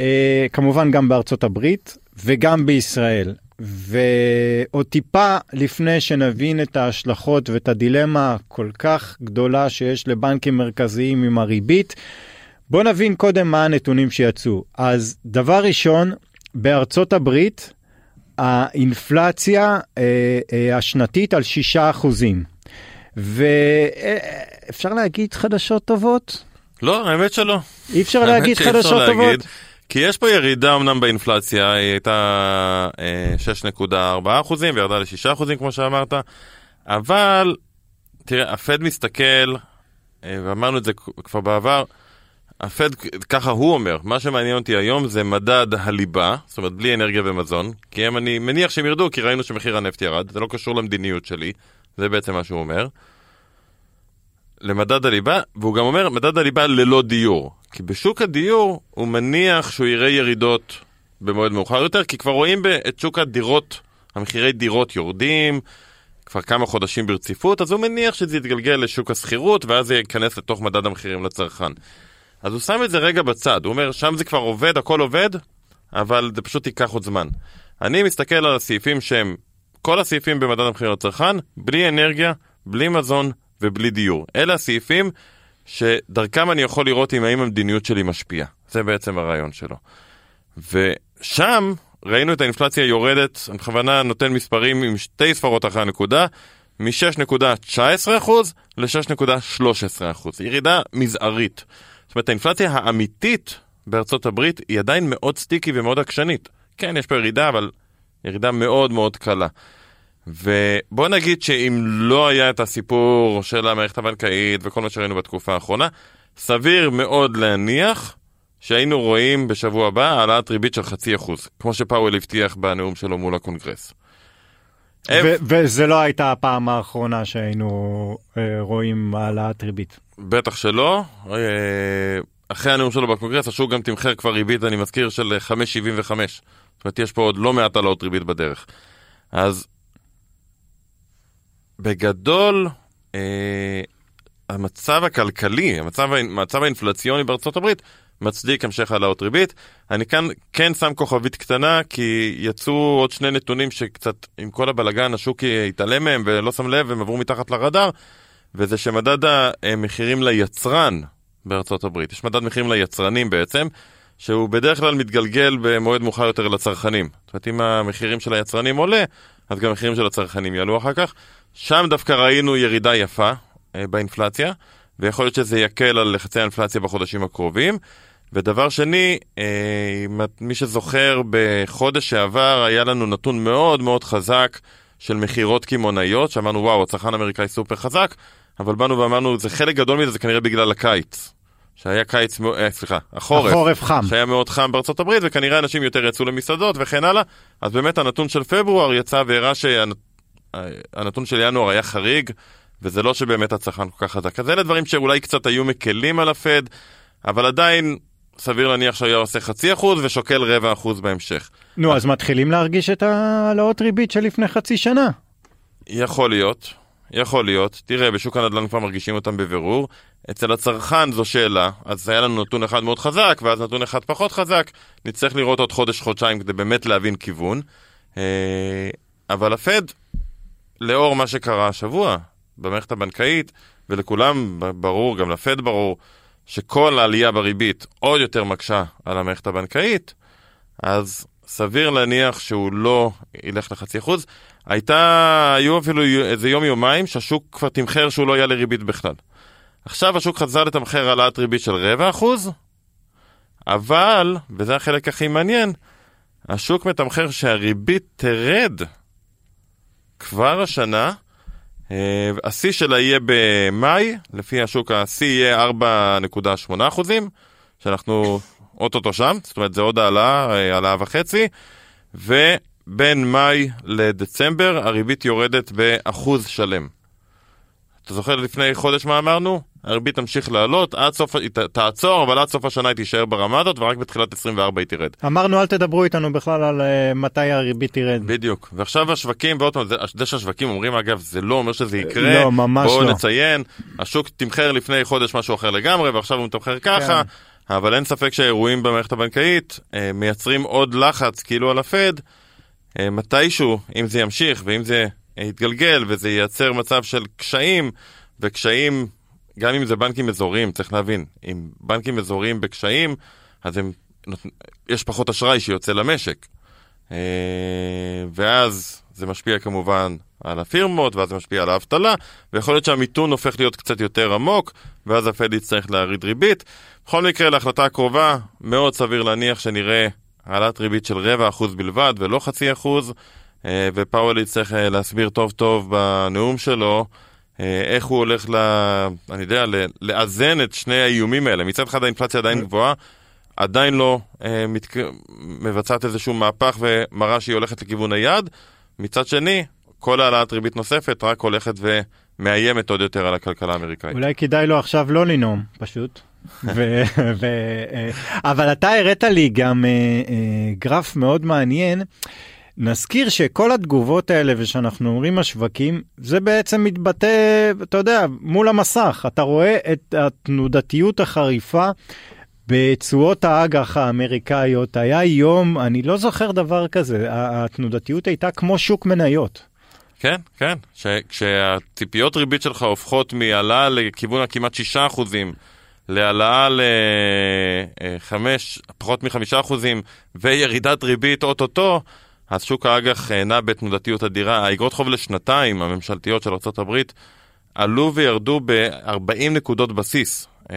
אה, כמובן גם בארצות הברית, וגם בישראל. ועוד טיפה לפני שנבין את ההשלכות ואת הדילמה הכל כך גדולה שיש לבנקים מרכזיים עם הריבית, בואו נבין קודם מה הנתונים שיצאו. אז דבר ראשון, בארצות הברית האינפלציה אה, אה, השנתית על 6 אחוזים. ואפשר להגיד חדשות טובות? לא, האמת שלא. אי אפשר להגיד חדשות טובות? כי יש פה ירידה אמנם באינפלציה, היא הייתה 6.4 אחוזים וירדה ל-6 אחוזים כמו שאמרת, אבל תראה, הפד מסתכל, ואמרנו את זה כבר בעבר, הפד, ככה הוא אומר, מה שמעניין אותי היום זה מדד הליבה, זאת אומרת בלי אנרגיה ומזון, כי הם, אני מניח שהם ירדו, כי ראינו שמחיר הנפט ירד, זה לא קשור למדיניות שלי, זה בעצם מה שהוא אומר. למדד הליבה, והוא גם אומר מדד הליבה ללא דיור. כי בשוק הדיור הוא מניח שהוא יראה ירידות במועד מאוחר יותר, כי כבר רואים את שוק הדירות, המחירי דירות יורדים כבר כמה חודשים ברציפות, אז הוא מניח שזה יתגלגל לשוק השכירות, ואז זה ייכנס לתוך מדד המחירים לצרכן. אז הוא שם את זה רגע בצד, הוא אומר, שם זה כבר עובד, הכל עובד, אבל זה פשוט ייקח עוד זמן. אני מסתכל על הסעיפים שהם, כל הסעיפים במדד המחירים לצרכן, בלי אנרגיה, בלי מזון ובלי דיור. אלה הסעיפים שדרכם אני יכול לראות אם האם המדיניות שלי משפיעה. זה בעצם הרעיון שלו. ושם ראינו את האינפלציה יורדת, אני בכוונה נותן מספרים עם שתי ספרות אחרי הנקודה, מ-6.19% ל-6.13%. ירידה מזערית. זאת אומרת, האינפלציה האמיתית בארצות הברית היא עדיין מאוד sticky ומאוד עקשנית. כן, יש פה ירידה, אבל ירידה מאוד מאוד קלה. ובוא נגיד שאם לא היה את הסיפור של המערכת הבנקאית וכל מה שראינו בתקופה האחרונה, סביר מאוד להניח שהיינו רואים בשבוע הבא העלאת ריבית של חצי אחוז, כמו שפאוול הבטיח בנאום שלו מול הקונגרס. וזה לא הייתה הפעם האחרונה שהיינו אה, רואים העלאת ריבית. בטח שלא. אה, אחרי הנאום שלו בקונגרס, השוק גם תמחר כבר ריבית, אני מזכיר, של 5.75. זאת אומרת, יש פה עוד לא מעט העלאות ריבית בדרך. אז בגדול, אה, המצב הכלכלי, המצב, המצב האינפלציוני בארצות הברית, מצדיק המשך העלאות ריבית. אני כאן כן שם כוכבית קטנה, כי יצאו עוד שני נתונים שקצת, עם כל הבלגן, השוק התעלם מהם ולא שם לב, הם עברו מתחת לרדאר, וזה שמדד המחירים ליצרן בארצות הברית, יש מדד מחירים ליצרנים בעצם, שהוא בדרך כלל מתגלגל במועד מאוחר יותר לצרכנים. זאת אומרת, אם המחירים של היצרנים עולה, אז גם המחירים של הצרכנים יעלו אחר כך. שם דווקא ראינו ירידה יפה אה, באינפלציה, ויכול להיות שזה יקל על לחצי האינפלציה בחודשים הקרובים. ודבר שני, אה, מי שזוכר, בחודש שעבר היה לנו נתון מאוד מאוד חזק של מכירות קמעונאיות, שאמרנו, וואו, הצרכן האמריקאי סופר חזק, אבל באנו ואמרנו, זה חלק גדול מזה, זה כנראה בגלל הקיץ. שהיה קיץ, אה, סליחה, החורף, החורף חם, שהיה מאוד חם בארצות הברית, וכנראה אנשים יותר יצאו למסעדות וכן הלאה, אז באמת הנתון של פברואר יצא והראה שהנתון של ינואר היה חריג, וזה לא שבאמת הצרכן כל כך חזק. אז אלה דברים שאולי קצת היו מקלים על הפד, אבל עדיין סביר להניח שהיה עושה חצי אחוז ושוקל רבע אחוז בהמשך. נו, אז מתחילים להרגיש את העלאות ריבית של לפני חצי שנה. יכול להיות, יכול להיות. תראה, בשוק הנדל"ן כבר מרגישים אותם בבירור. אצל הצרכן זו שאלה, אז היה לנו נתון אחד מאוד חזק, ואז נתון אחד פחות חזק. נצטרך לראות עוד חודש-חודשיים כדי באמת להבין כיוון. אה, אבל הפד, לאור מה שקרה השבוע במערכת הבנקאית, ולכולם ברור, גם לפד ברור, שכל העלייה בריבית עוד יותר מקשה על המערכת הבנקאית, אז סביר להניח שהוא לא ילך לחצי אחוז. הייתה, היו אפילו איזה יום יומיים שהשוק כבר תמחר שהוא לא יעלה ריבית בכלל. עכשיו השוק חזר לתמחר העלאת ריבית של רבע אחוז, אבל, וזה החלק הכי מעניין, השוק מתמחר שהריבית תרד כבר השנה אה, השיא שלה יהיה במאי, לפי השוק השיא יהיה 4.8 אחוזים, שאנחנו אוטוטו שם, זאת אומרת זה עוד העלאה, אה, העלאה וחצי, ובין מאי לדצמבר הריבית יורדת באחוז שלם. אתה זוכר לפני חודש מה אמרנו? הריבית תמשיך לעלות, עד סוף, היא תעצור, אבל עד סוף השנה היא תישאר ברמה הזאת, ורק בתחילת 24 היא תרד. אמרנו אל תדברו איתנו בכלל על uh, מתי הריבית תרד. בדיוק, ועכשיו השווקים, ועוד פעם, זה, זה שהשווקים אומרים אגב, זה לא אומר שזה יקרה, לא, ממש בואו לא. נציין, השוק תמחר לפני חודש משהו אחר לגמרי, ועכשיו הוא מתמחר ככה. כן. אבל אין ספק שהאירועים במערכת הבנקאית אה, מייצרים עוד לחץ כאילו על הפד, אה, מתישהו, אם זה ימשיך ואם זה יתגלגל וזה ייצר מצב של קשיים, וקשיים, גם אם זה בנקים אזוריים, צריך להבין, אם בנקים אזוריים בקשיים, אז הם, יש פחות אשראי שיוצא למשק. אה, ואז זה משפיע כמובן על הפירמות, ואז זה משפיע על האבטלה, ויכול להיות שהמיתון הופך להיות קצת יותר עמוק, ואז הפד יצטרך להריד ריבית. בכל מקרה, להחלטה הקרובה, מאוד סביר להניח שנראה העלאת ריבית של רבע אחוז בלבד, ולא חצי אחוז, אה, ופאוול יצטרך אה, להסביר טוב טוב בנאום שלו. איך הוא הולך, ל... אני יודע, לאזן את שני האיומים האלה. מצד אחד האינפלציה עדיין גבוהה, עדיין לא אה, מתק... מבצעת איזשהו מהפך ומראה שהיא הולכת לכיוון היעד. מצד שני, כל העלאת ריבית נוספת רק הולכת ומאיימת עוד יותר על הכלכלה האמריקאית. אולי כדאי לו עכשיו לא לנאום, פשוט. ו- ו- אה, אבל אתה הראת לי גם uh, גרף מאוד מעניין. נזכיר שכל התגובות האלה ושאנחנו אומרים השווקים זה בעצם מתבטא אתה יודע מול המסך אתה רואה את התנודתיות החריפה בתשואות האג"ח האמריקאיות היה יום, אני לא זוכר דבר כזה, התנודתיות הייתה כמו שוק מניות. כן, כן, ש, כשהציפיות ריבית שלך הופכות מהעלאה לכיוון הכמעט 6 אחוזים, להעלאה ל-5, פחות מ-5 אחוזים, וירידת ריבית אוטוטו, אז שוק האג"ח נע בתנודתיות אדירה. האגרות חוב לשנתיים, הממשלתיות של ארה"ב, עלו וירדו ב-40 נקודות בסיס. אה,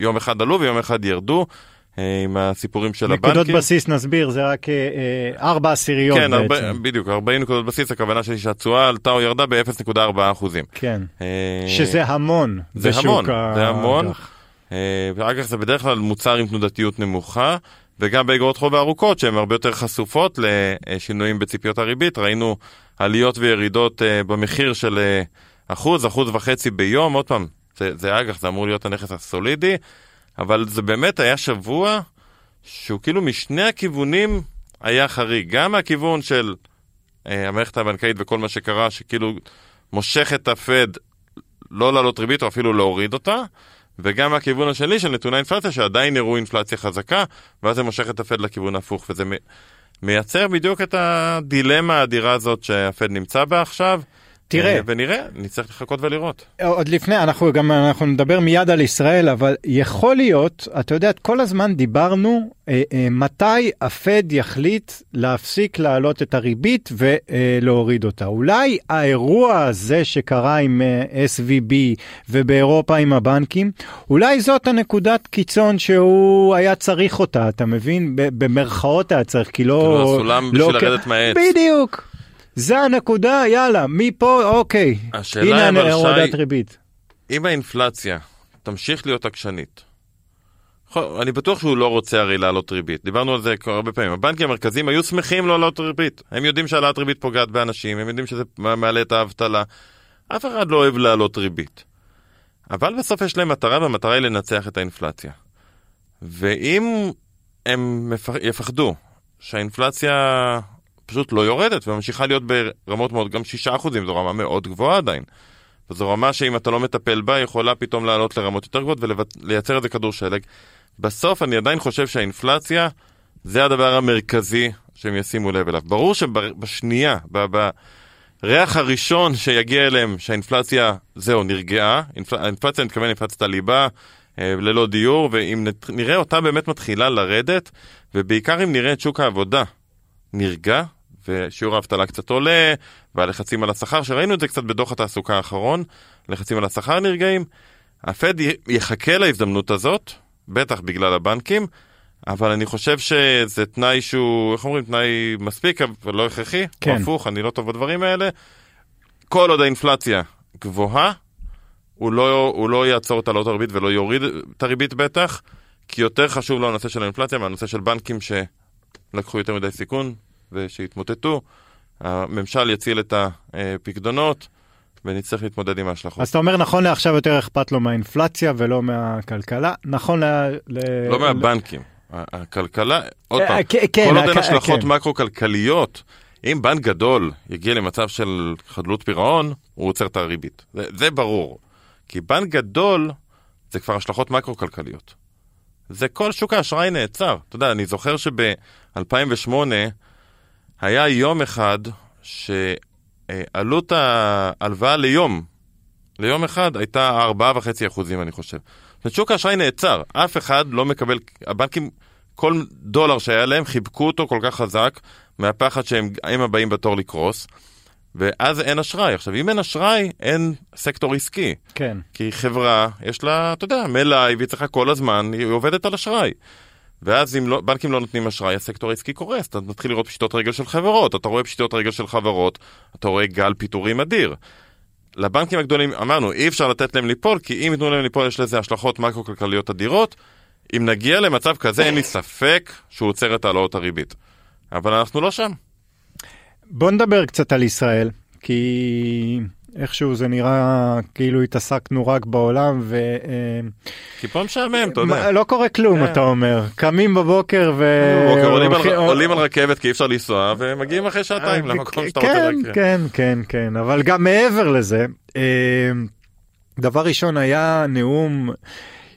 יום אחד עלו ויום אחד ירדו. אה, עם הסיפורים של נקודות הבנקים. נקודות בסיס נסביר, זה רק אה, אה, ארבע עשיריות כן, בעצם. כן, בדיוק, 40 נקודות בסיס, הכוונה שלי שהתשואה עלתה או ירדה ב-0.4 אחוזים. כן, שזה המון זה המון, זה המון. ואגב, זה בדרך כלל מוצר עם תנודתיות נמוכה, וגם באגרות חוב הארוכות, שהן הרבה יותר חשופות לשינויים בציפיות הריבית. ראינו עליות וירידות במחיר של אחוז, אחוז וחצי ביום, עוד פעם, זה, זה אג"ח, זה אמור להיות הנכס הסולידי, אבל זה באמת היה שבוע שהוא כאילו משני הכיוונים היה חריג. גם מהכיוון של אה, המערכת הבנקאית וכל מה שקרה, שכאילו מושך את הפד לא לעלות ריבית או אפילו להוריד אותה, וגם מהכיוון השני של נתוני אינפלציה, שעדיין הראו אינפלציה חזקה, ואז זה מושך את הפד לכיוון הפוך, וזה מייצר בדיוק את הדילמה האדירה הזאת שהפד נמצא בה עכשיו. תראה. אה, ונראה, נצטרך לחכות ולראות. עוד לפני, אנחנו גם, אנחנו נדבר מיד על ישראל, אבל יכול להיות, אתה יודע, כל הזמן דיברנו אה, אה, מתי הפד יחליט להפסיק להעלות את הריבית ולהוריד אותה. אולי האירוע הזה שקרה עם אה, SVB ובאירופה עם הבנקים, אולי זאת הנקודת קיצון שהוא היה צריך אותה, אתה מבין? במרכאות היה צריך, כי לא... כאילו הסולם לא, בשביל לרדת מהעץ. בדיוק. זה הנקודה, יאללה, מפה, אוקיי. השאלה הנה הורדת ריבית. אם האינפלציה תמשיך להיות עקשנית, אני בטוח שהוא לא רוצה הרי להעלות ריבית, דיברנו על זה הרבה פעמים. הבנקים המרכזיים היו שמחים לא להעלות ריבית. הם יודעים שהעלאת ריבית פוגעת באנשים, הם יודעים שזה מעלה את האבטלה. אף אחד לא אוהב להעלות ריבית. אבל בסוף יש להם מטרה, והמטרה היא לנצח את האינפלציה. ואם הם יפחדו שהאינפלציה פשוט לא יורדת וממשיכה להיות ברמות מאוד, גם 6% זו רמה מאוד גבוהה עדיין. וזו רמה שאם אתה לא מטפל בה, יכולה פתאום לעלות לרמות יותר גבוהות ולייצר איזה כדור שלג. בסוף אני עדיין חושב שהאינפלציה זה הדבר המרכזי שהם ישימו לב אליו. ברור שבשנייה, בריח הראשון שיגיע אליהם שהאינפלציה, זהו, נרגעה, האינפלציה, אני מתכוון לאינפלציית הליבה, אה, ללא דיור, ואם נראה אותה באמת מתחילה לרדת, ובעיקר אם נראה את שוק העבודה נרגע, ושיעור האבטלה קצת עולה, והלחצים על השכר, שראינו את זה קצת בדוח התעסוקה האחרון, לחצים על השכר נרגעים. הפד יחכה להזדמנות הזאת, בטח בגלל הבנקים, אבל אני חושב שזה תנאי שהוא, איך אומרים, תנאי מספיק, אבל לא הכרחי, כן. הפוך, אני לא טוב בדברים האלה. כל עוד האינפלציה גבוהה, הוא לא, הוא לא יעצור את העלות הריבית ולא יוריד את הריבית בטח, כי יותר חשוב לו הנושא של האינפלציה מהנושא של בנקים שלקחו יותר מדי סיכון, ושיתמוטטו, הממשל יציל את הפקדונות. ונצטרך להתמודד עם ההשלכות. אז אתה אומר נכון לעכשיו יותר אכפת לו מהאינפלציה ולא מהכלכלה, נכון ל... ל... לא מהבנקים. הכלכלה, עוד אה, פעם, כן, כל עוד אין השלכות כן. מקרו-כלכליות, אם בנק גדול יגיע למצב של חדלות פירעון, הוא עוצר את הריבית. זה, זה ברור. כי בנק גדול זה כבר השלכות מקרו-כלכליות. זה כל שוק האשראי נעצר. אתה יודע, אני זוכר שב-2008 היה יום אחד שעלות ההלוואה ליום, ליום אחד הייתה 4.5 אחוזים, אני חושב. שוק האשראי נעצר, אף אחד לא מקבל, הבנקים, כל דולר שהיה להם, חיבקו אותו כל כך חזק, מהפחד שהם הבאים בתור לקרוס. ואז אין אשראי. עכשיו, אם אין אשראי, אין סקטור עסקי. כן. כי חברה, יש לה, אתה יודע, מלאי, והיא צריכה כל הזמן, היא עובדת על אשראי. ואז אם לא, בנקים לא נותנים אשראי, הסקטור העסקי קורס. אתה מתחיל לראות פשיטות רגל של חברות, אתה רואה פשיטות רגל של חברות, אתה רואה גל פיטורים אדיר. לבנקים הגדולים, אמרנו, אי אפשר לתת להם ליפול, כי אם ייתנו להם ליפול יש לזה השלכות מקרו-כלכליות אדירות. אם נגיע למצב כזה, אין לי ספק שהוא עוצר את העלאות הריבית. אבל אנחנו לא שם. בוא נדבר קצת על ישראל, כי איכשהו זה נראה כאילו התעסקנו רק בעולם ו... אה, כי פה משעמם, אתה יודע. לא קורה כלום, כן. אתה אומר. קמים בבוקר ו... בבוקר עולים על- רכבת כי אי אפשר לנסוע, ומגיעים אחרי שעתיים למקום שאתה רוצה כן, להקריא. כן, כן, כן, אבל גם מעבר לזה, אה, דבר ראשון היה נאום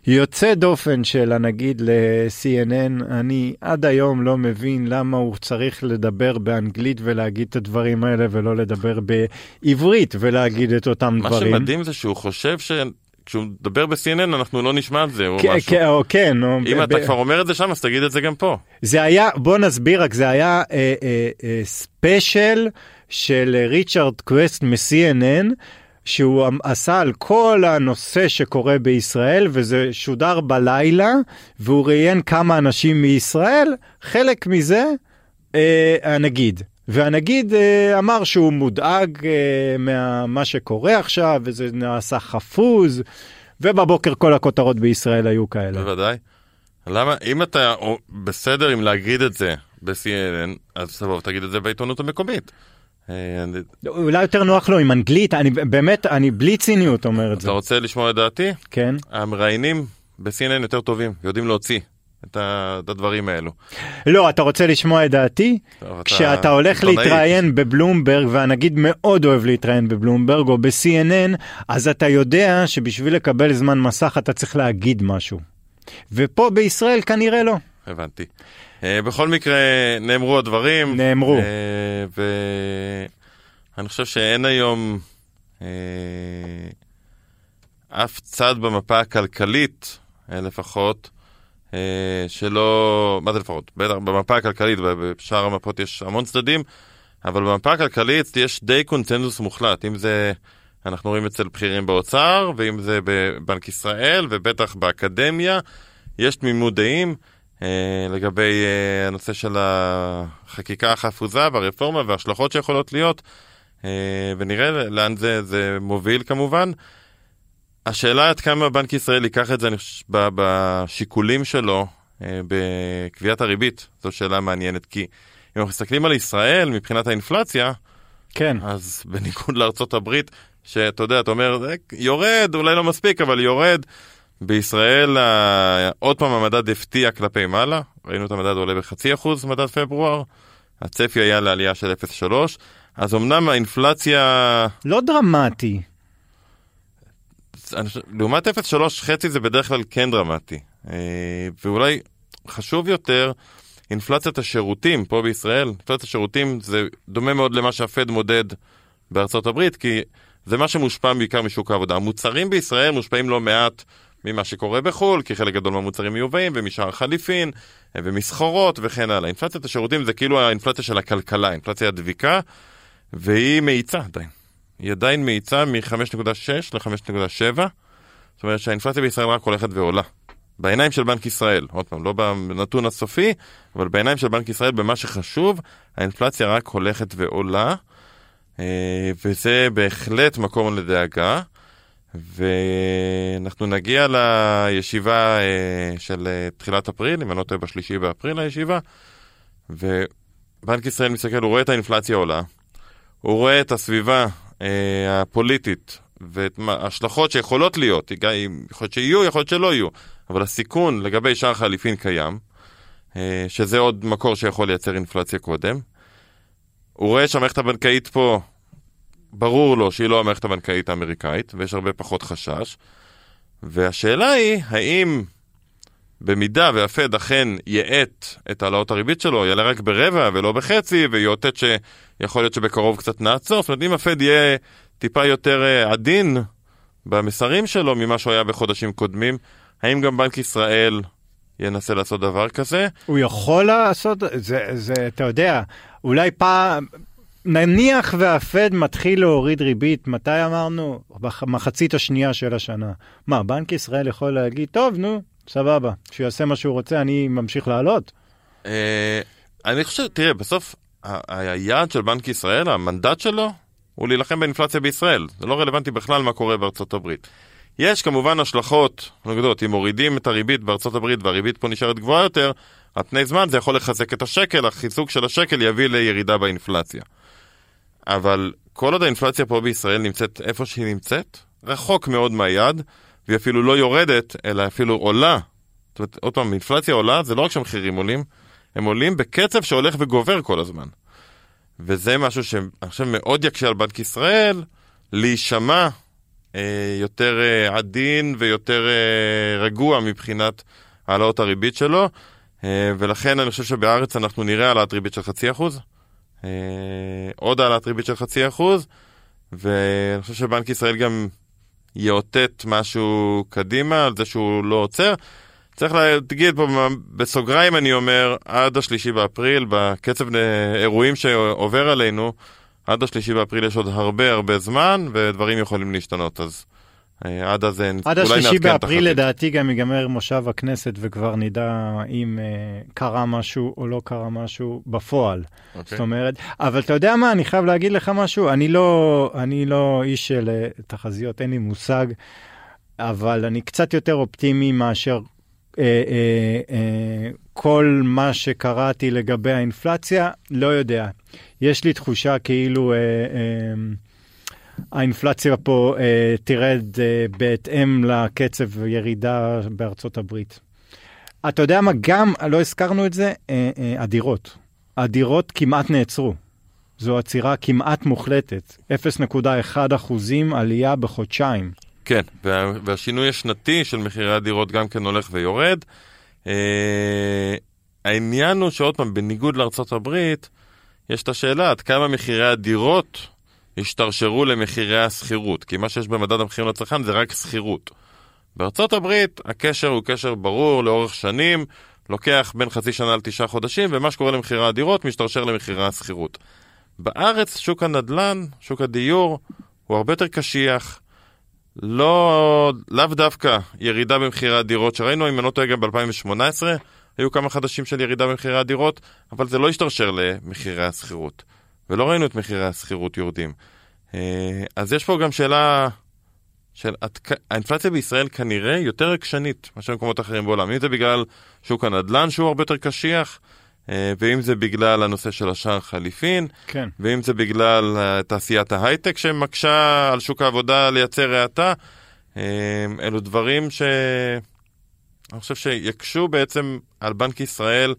יוצא דופן של הנגיד ל-CNN, אני עד היום לא מבין למה הוא צריך לדבר באנגלית ולהגיד את הדברים האלה ולא לדבר בעברית ולהגיד את אותם מה דברים. שמדהים זה שהוא חושב שכשהוא מדבר ב-CNN אנחנו לא נשמע את זה או כן, משהו. כן, או כן, או אם ב- אתה ב- כבר אומר את זה שם אז תגיד את זה גם פה. זה היה, בוא נסביר רק, זה היה אה, אה, אה, ספיישל של ריצ'רד קווסט מ-CNN, שהוא עשה על כל הנושא שקורה בישראל, וזה שודר בלילה, והוא ראיין כמה אנשים מישראל, חלק מזה אה, הנגיד. והנגיד אה, אמר שהוא מודאג אה, ממה שקורה עכשיו, וזה נעשה חפוז, ובבוקר כל הכותרות בישראל היו כאלה. בוודאי. למה אם אתה בסדר עם להגיד את זה ב-CNN אז תבוא ותגיד את זה בעיתונות המקומית. אה, אולי יותר נוח לו עם אנגלית, אני באמת, אני בלי ציניות אומר את זה. אתה רוצה לשמוע את דעתי? כן. המראיינים ב-CNN יותר טובים, יודעים להוציא את ה- את הדברים האלו. לא, אתה רוצה לשמוע את דעתי? טוב, כשאתה הולך עיתונאי. להתראיין בבלומברג, והנגיד מאוד אוהב להתראיין בבלומברג או ב-CNN, אז אתה יודע שבשביל לקבל זמן מסך אתה צריך להגיד משהו. ופה בישראל כנראה לא. הבנתי. אה, בכל מקרה, נאמרו הדברים. נאמרו. אה, ואני חושב שאין היום אה, אף צד במפה הכלכלית, לפחות, שלא... מה זה לפחות? בטח במפה הכלכלית, בשאר המפות יש המון צדדים, אבל במפה הכלכלית יש די קונצנזוס מוחלט. אם זה... אנחנו רואים אצל בכירים באוצר, ואם זה בבנק ישראל, ובטח באקדמיה, יש תמימות דעים. אה, לגבי אה, הנושא של החקיקה החפוזה והרפורמה וההשלכות שיכולות להיות, אה, ונראה לאן זה, זה מוביל כמובן. השאלה עד כמה בנק ישראל ייקח את זה בשיקולים שלו בקביעת הריבית, זו שאלה מעניינת, כי אם אנחנו מסתכלים על ישראל מבחינת האינפלציה, כן. אז בניגוד לארצות הברית, שאתה יודע, אתה אומר, "זה יורד, אולי לא מספיק, אבל יורד. בישראל, עוד פעם המדד הפתיע כלפי מעלה, ראינו את המדד עולה בחצי אחוז, מדד פברואר, הצפי היה לעלייה של 0.3, אז אמנם האינפלציה, לא דרמטי. לעומת 0.3 חצי זה בדרך כלל כן דרמטי. אה, ואולי חשוב יותר, אינפלציית השירותים פה בישראל, אינפלציית השירותים זה דומה מאוד למה שהפד מודד בארצות הברית, כי זה מה שמושפע בעיקר משוק העבודה. המוצרים בישראל מושפעים לא מעט ממה שקורה בחו"ל, כי חלק גדול מהמוצרים מיובאים, ומשאר חליפין, ומסחורות וכן הלאה. אינפלציית השירותים זה כאילו האינפלציה של הכלכלה, אינפלציה הדביקה, והיא מאיצה עדיין. היא עדיין מאיצה מ-5.6 ל-5.7, זאת אומרת שהאינפלציה בישראל רק הולכת ועולה. בעיניים של בנק ישראל, עוד פעם, לא בנתון הסופי, אבל בעיניים של בנק ישראל, במה שחשוב, האינפלציה רק הולכת ועולה, אה, וזה בהחלט מקום לדאגה. ואנחנו נגיע לישיבה אה, של אה, תחילת אפריל, אם אני לא טועה בשלישי באפריל הישיבה, ובנק ישראל מסתכל, הוא רואה את האינפלציה עולה, הוא רואה את הסביבה אה, הפוליטית ואת ההשלכות שיכולות להיות, יכול להיות שיהיו, יכול להיות שלא יהיו, אבל הסיכון לגבי שער חליפין קיים, שזה עוד מקור שיכול לייצר אינפלציה קודם. הוא רואה שהמערכת הבנקאית פה, ברור לו שהיא לא המערכת הבנקאית האמריקאית, ויש הרבה פחות חשש. והשאלה היא, האם במידה והפד אכן יאט את העלאות הריבית שלו, יעלה רק ברבע ולא בחצי, ויאותת שיכול להיות שבקרוב קצת נעצור, זאת אומרת אם הפד יהיה טיפה יותר אה, עדין במסרים שלו ממה שהוא היה בחודשים קודמים, האם גם בנק ישראל ינסה לעשות דבר כזה? הוא יכול לעשות, זה, זה, אתה יודע, אולי פעם, נניח והפד מתחיל להוריד ריבית, מתי אמרנו? במחצית השנייה של השנה. מה, בנק ישראל יכול להגיד, טוב, נו, סבבה, שיעשה מה שהוא רוצה, אני ממשיך לעלות? אה, אני חושב, תראה, בסוף היעד של בנק ישראל, המנדט שלו, הוא להילחם באינפלציה בישראל. זה לא רלוונטי בכלל מה קורה בארצות הברית. יש כמובן השלכות נגדות, אם מורידים את הריבית בארצות הברית והריבית פה נשארת גבוהה יותר, על פני זמן זה יכול לחזק את השקל, החיזוק של השקל יביא לירידה באינפלציה. אבל כל עוד האינפלציה פה בישראל נמצאת איפה שהיא נמצאת, רחוק מאוד מהיעד, והיא אפילו לא יורדת, אלא אפילו עולה. זאת אומרת, עוד פעם, אינפלציה עולה, זה לא רק שהמחירים עולים, הם עולים בקצב שהולך וגובר כל הזמן. וזה משהו שאני חושב מאוד יקשה על בנק ישראל להישמע אה, יותר אה, עדין ויותר אה, רגוע מבחינת העלאות הריבית שלו, אה, ולכן אני חושב שבארץ אנחנו נראה העלאת ריבית של חצי אחוז, עוד העלאת ריבית של חצי אחוז, ואני חושב שבנק ישראל גם יאותת משהו קדימה על זה שהוא לא עוצר. צריך להגיד פה בסוגריים אני אומר, עד השלישי באפריל, בקצב אירועים שעובר עלינו, עד השלישי באפריל יש עוד הרבה הרבה זמן, ודברים יכולים להשתנות, אז אה, עד אז אולי עד נעדכן השלישי את באפריל החזית. לדעתי גם ייגמר מושב הכנסת וכבר נדע אם אה, קרה משהו או לא קרה משהו בפועל. אוקיי. זאת אומרת, אבל אתה יודע מה, אני חייב להגיד לך משהו, אני לא, אני לא איש של אה, תחזיות, אין לי מושג, אבל אני קצת יותר אופטימי מאשר אה, אה, אה, כל מה שקראתי לגבי האינפלציה, לא יודע. יש לי תחושה כאילו אה, אה, האינפלציה פה אה, תרד אה, בהתאם לקצב ירידה בארצות הברית. אתה יודע מה, גם, לא הזכרנו את זה, אה, אה, הדירות. הדירות כמעט נעצרו. זו עצירה כמעט מוחלטת, 0.1 אחוזים עלייה בחודשיים. כן, וה, והשינוי השנתי של מחירי הדירות גם כן הולך ויורד. אה, העניין הוא שעוד פעם, בניגוד לארצות הברית, יש את השאלה עד כמה מחירי הדירות השתרשרו למחירי השכירות, כי מה שיש במדד המחירים לצרכן זה רק שכירות. בארצות הברית הקשר הוא קשר ברור לאורך שנים, לוקח בין חצי שנה לתשעה חודשים, ומה שקורה למחירי הדירות משתרשר למחירי השכירות. בארץ שוק הנדל"ן, שוק הדיור, הוא הרבה יותר קשיח. לא, לאו דווקא ירידה במחירי הדירות שראינו, אם אני לא טועה גם ב-2018, היו כמה חדשים של ירידה במחירי הדירות, אבל זה לא השתרשר למחירי השכירות. ולא ראינו את מחירי השכירות יורדים. אה, אז יש פה גם שאלה של האינפלציה בישראל כנראה יותר עקשנית מאשר במקומות אחרים בעולם. אם זה בגלל שוק הנדל"ן שהוא הרבה יותר קשיח, אה, ואם זה בגלל הנושא של השער חליפין, כן. ואם זה בגלל תעשיית ההייטק שמקשה על שוק העבודה לייצר האטה, אה, אלו דברים ש... אני חושב שיקשו בעצם על בנק ישראל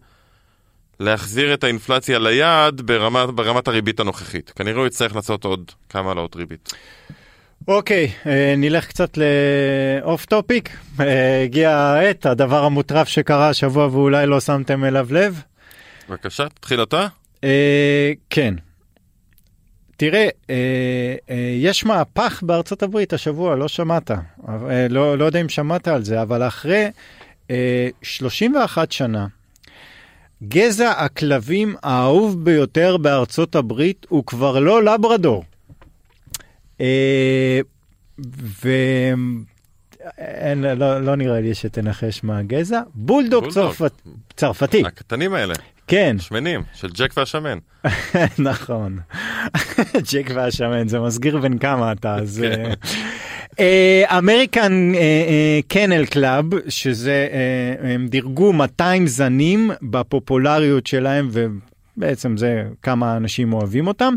להחזיר את האינפלציה ליעד ברמת, ברמת הריבית הנוכחית. כנראה הוא יצטרך לעשות עוד כמה העלאות ריבית. אוקיי, אה, נלך קצת לאוף טופיק. הגיעה העת, הדבר המוטרף שקרה השבוע ואולי לא שמתם אליו לב. בבקשה, תתחיל אתה. אה, כן. תראה, אה, אה, יש מהפך בארצות הברית השבוע, לא שמעת. אה, לא, לא יודע אם שמעת על זה, אבל אחרי אה, 31 שנה, גזע הכלבים האהוב ביותר בארצות הברית הוא כבר לא לברדור. אה, ו... אין, לא, לא נראה לי שתנחש מה הגזע. בולדוג, בולדוג. צרפת, צרפתי, הקטנים האלה, כן. שמנים, של ג'ק והשמן. נכון. ג'ק והשמן, זה מסגיר בין כמה אתה, אז... American Kennel Club, שזה, אה, הם דירגו 200 זנים בפופולריות שלהם, ובעצם זה כמה אנשים אוהבים אותם.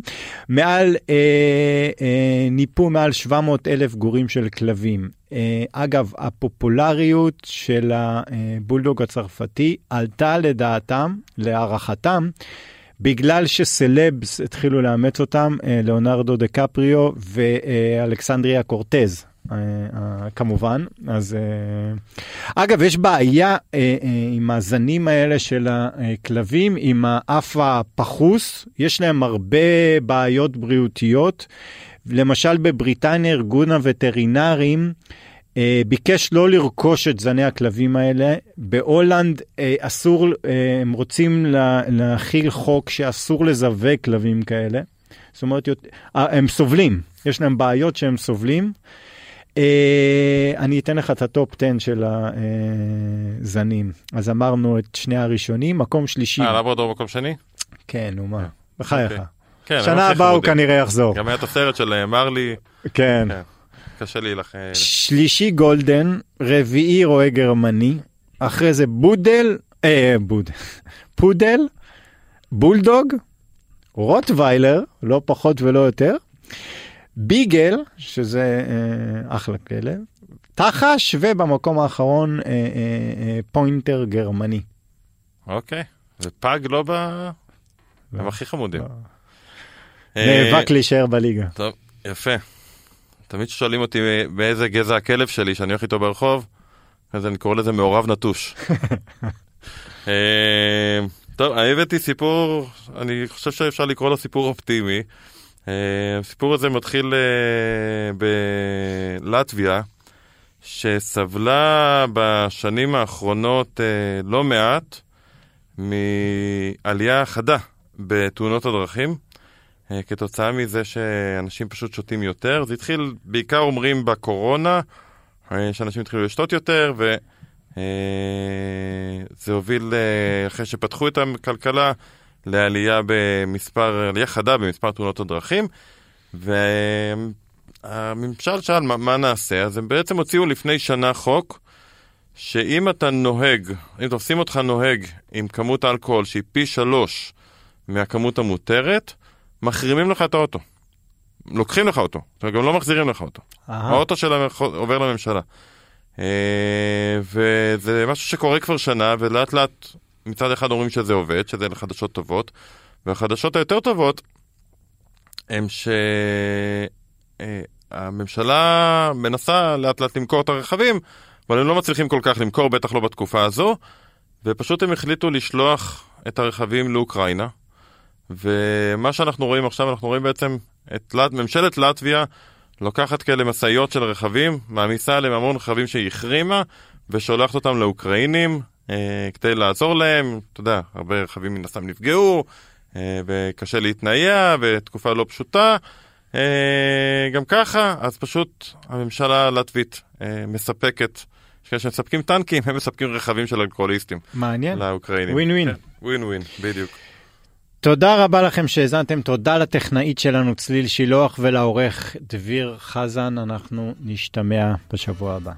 מעל, אה, אה, ניפו מעל 700 אלף גורים של כלבים. אה, אגב, הפופולריות של הבולדוג הצרפתי עלתה לדעתם, להערכתם, בגלל שסלבס התחילו לאמץ אותם, אה, ליאונרדו דה קפריו ואלכסנדריה קורטז. אה, אה, כמובן. אז אה, אגב, יש בעיה עם הזנים האלה של הכלבים, עם האף הפחוס, יש להם הרבה בעיות בריאותיות. למשל בבריטניה ארגון הווטרינרים אה, ביקש לא לרכוש את זני הכלבים האלה. בהולנד אה, אסור, אה, הם רוצים לה, להכיל חוק שאסור לזווג כלבים כאלה. זאת אומרת, אה, הם סובלים, יש להם בעיות שהם סובלים. אה, אני אתן לך את ה top 10 של הזנים. אז אמרנו את שני הראשונים, מקום שלישי. אה, לברדור מקום שני? כן, נו מה, בחייך. אוקיי. כן, שנה הבאה הוא. כנראה יחזור. גם היה את הסרט של אה, מרלי, כן. כן. קשה. אה, שלישי גולדן, רביעי רועה גרמני, אחרי זה פודל, אה, פודל, פודל, בולדוג, רוטוויילר, לא פחות ולא יותר, ביגל, שזה אה, אחלה כלב, תחש, ובמקום האחרון אה, אה, אה, פוינטר גרמני. אוקיי. ופג לא ב... הם הכי חמודים. לא. אה, נאבק להישאר בליגה. טוב, יפה. תמיד שואלים אותי באיזה גזע הכלב שלי שאני הולך איתו ברחוב, אז אני קורא לזה מעורב נטוש. אה, טוב, אני הבאתי סיפור, אני חושב שאפשר לקרוא לו סיפור אופטימי. אה, הסיפור הזה מתחיל אה, בלטביה, שסבלה בשנים האחרונות אה, לא מעט מעלייה חדה בתאונות הדרכים. אה, כתוצאה מזה שאנשים פשוט שותים יותר. זה התחיל בעיקר אומרים בקורונה, שאנשים התחילו לשתות יותר, וזה הוביל, אחרי שפתחו את הכלכלה, לעלייה במספר, עלייה חדה במספר תאונות הדרכים. והממשל שאל מה, מה נעשה, אז הם בעצם הוציאו לפני שנה חוק, שאם אתה נוהג, אם תופסים אותך נוהג עם כמות אלכוהול שהיא פי שלוש מהכמות המותרת, מחרימים לך את האוטו. לוקחים לך אותו, וגם לא מחזירים לך אותו. אהה. האוטו של המח... עובר לממשלה. אה, וזה משהו שקורה כבר שנה, ולאט לאט מצד אחד אומרים שזה עובד, שזה לחדשות טובות, והחדשות היותר טובות הם שהממשלה מנסה לאט לאט למכור את הרכבים, אבל הם לא מצליחים כל כך למכור, בטח לא בתקופה הזו, ופשוט הם החליטו לשלוח את הרכבים לאוקראינה. ומה שאנחנו רואים עכשיו, אנחנו רואים בעצם את לט... ממשלת לטביה לוקחת כאלה משאיות של רכבים, מעמיסה עליהם המון רכבים שהיא החרימה, ושולחת אותם לאוקראינים אה, כדי לעזור להם. אתה יודע, הרבה רכבים מן הסתם נפגעו, אה, וקשה להתנייע, ותקופה לא פשוטה. אה, גם ככה, אז פשוט הממשלה הלטבית אה, מספקת, יש כאלה שמספקים טנקים, הם מספקים רכבים של אלכוהוליסטים מעניין. לאוקראינים. ווין ווין. ווין ווין, בדיוק. תודה רבה לכם שהאזנתם, תודה לטכנאית שלנו צליל שילוח ולעורך דביר חזן, אנחנו נשתמע בשבוע הבא.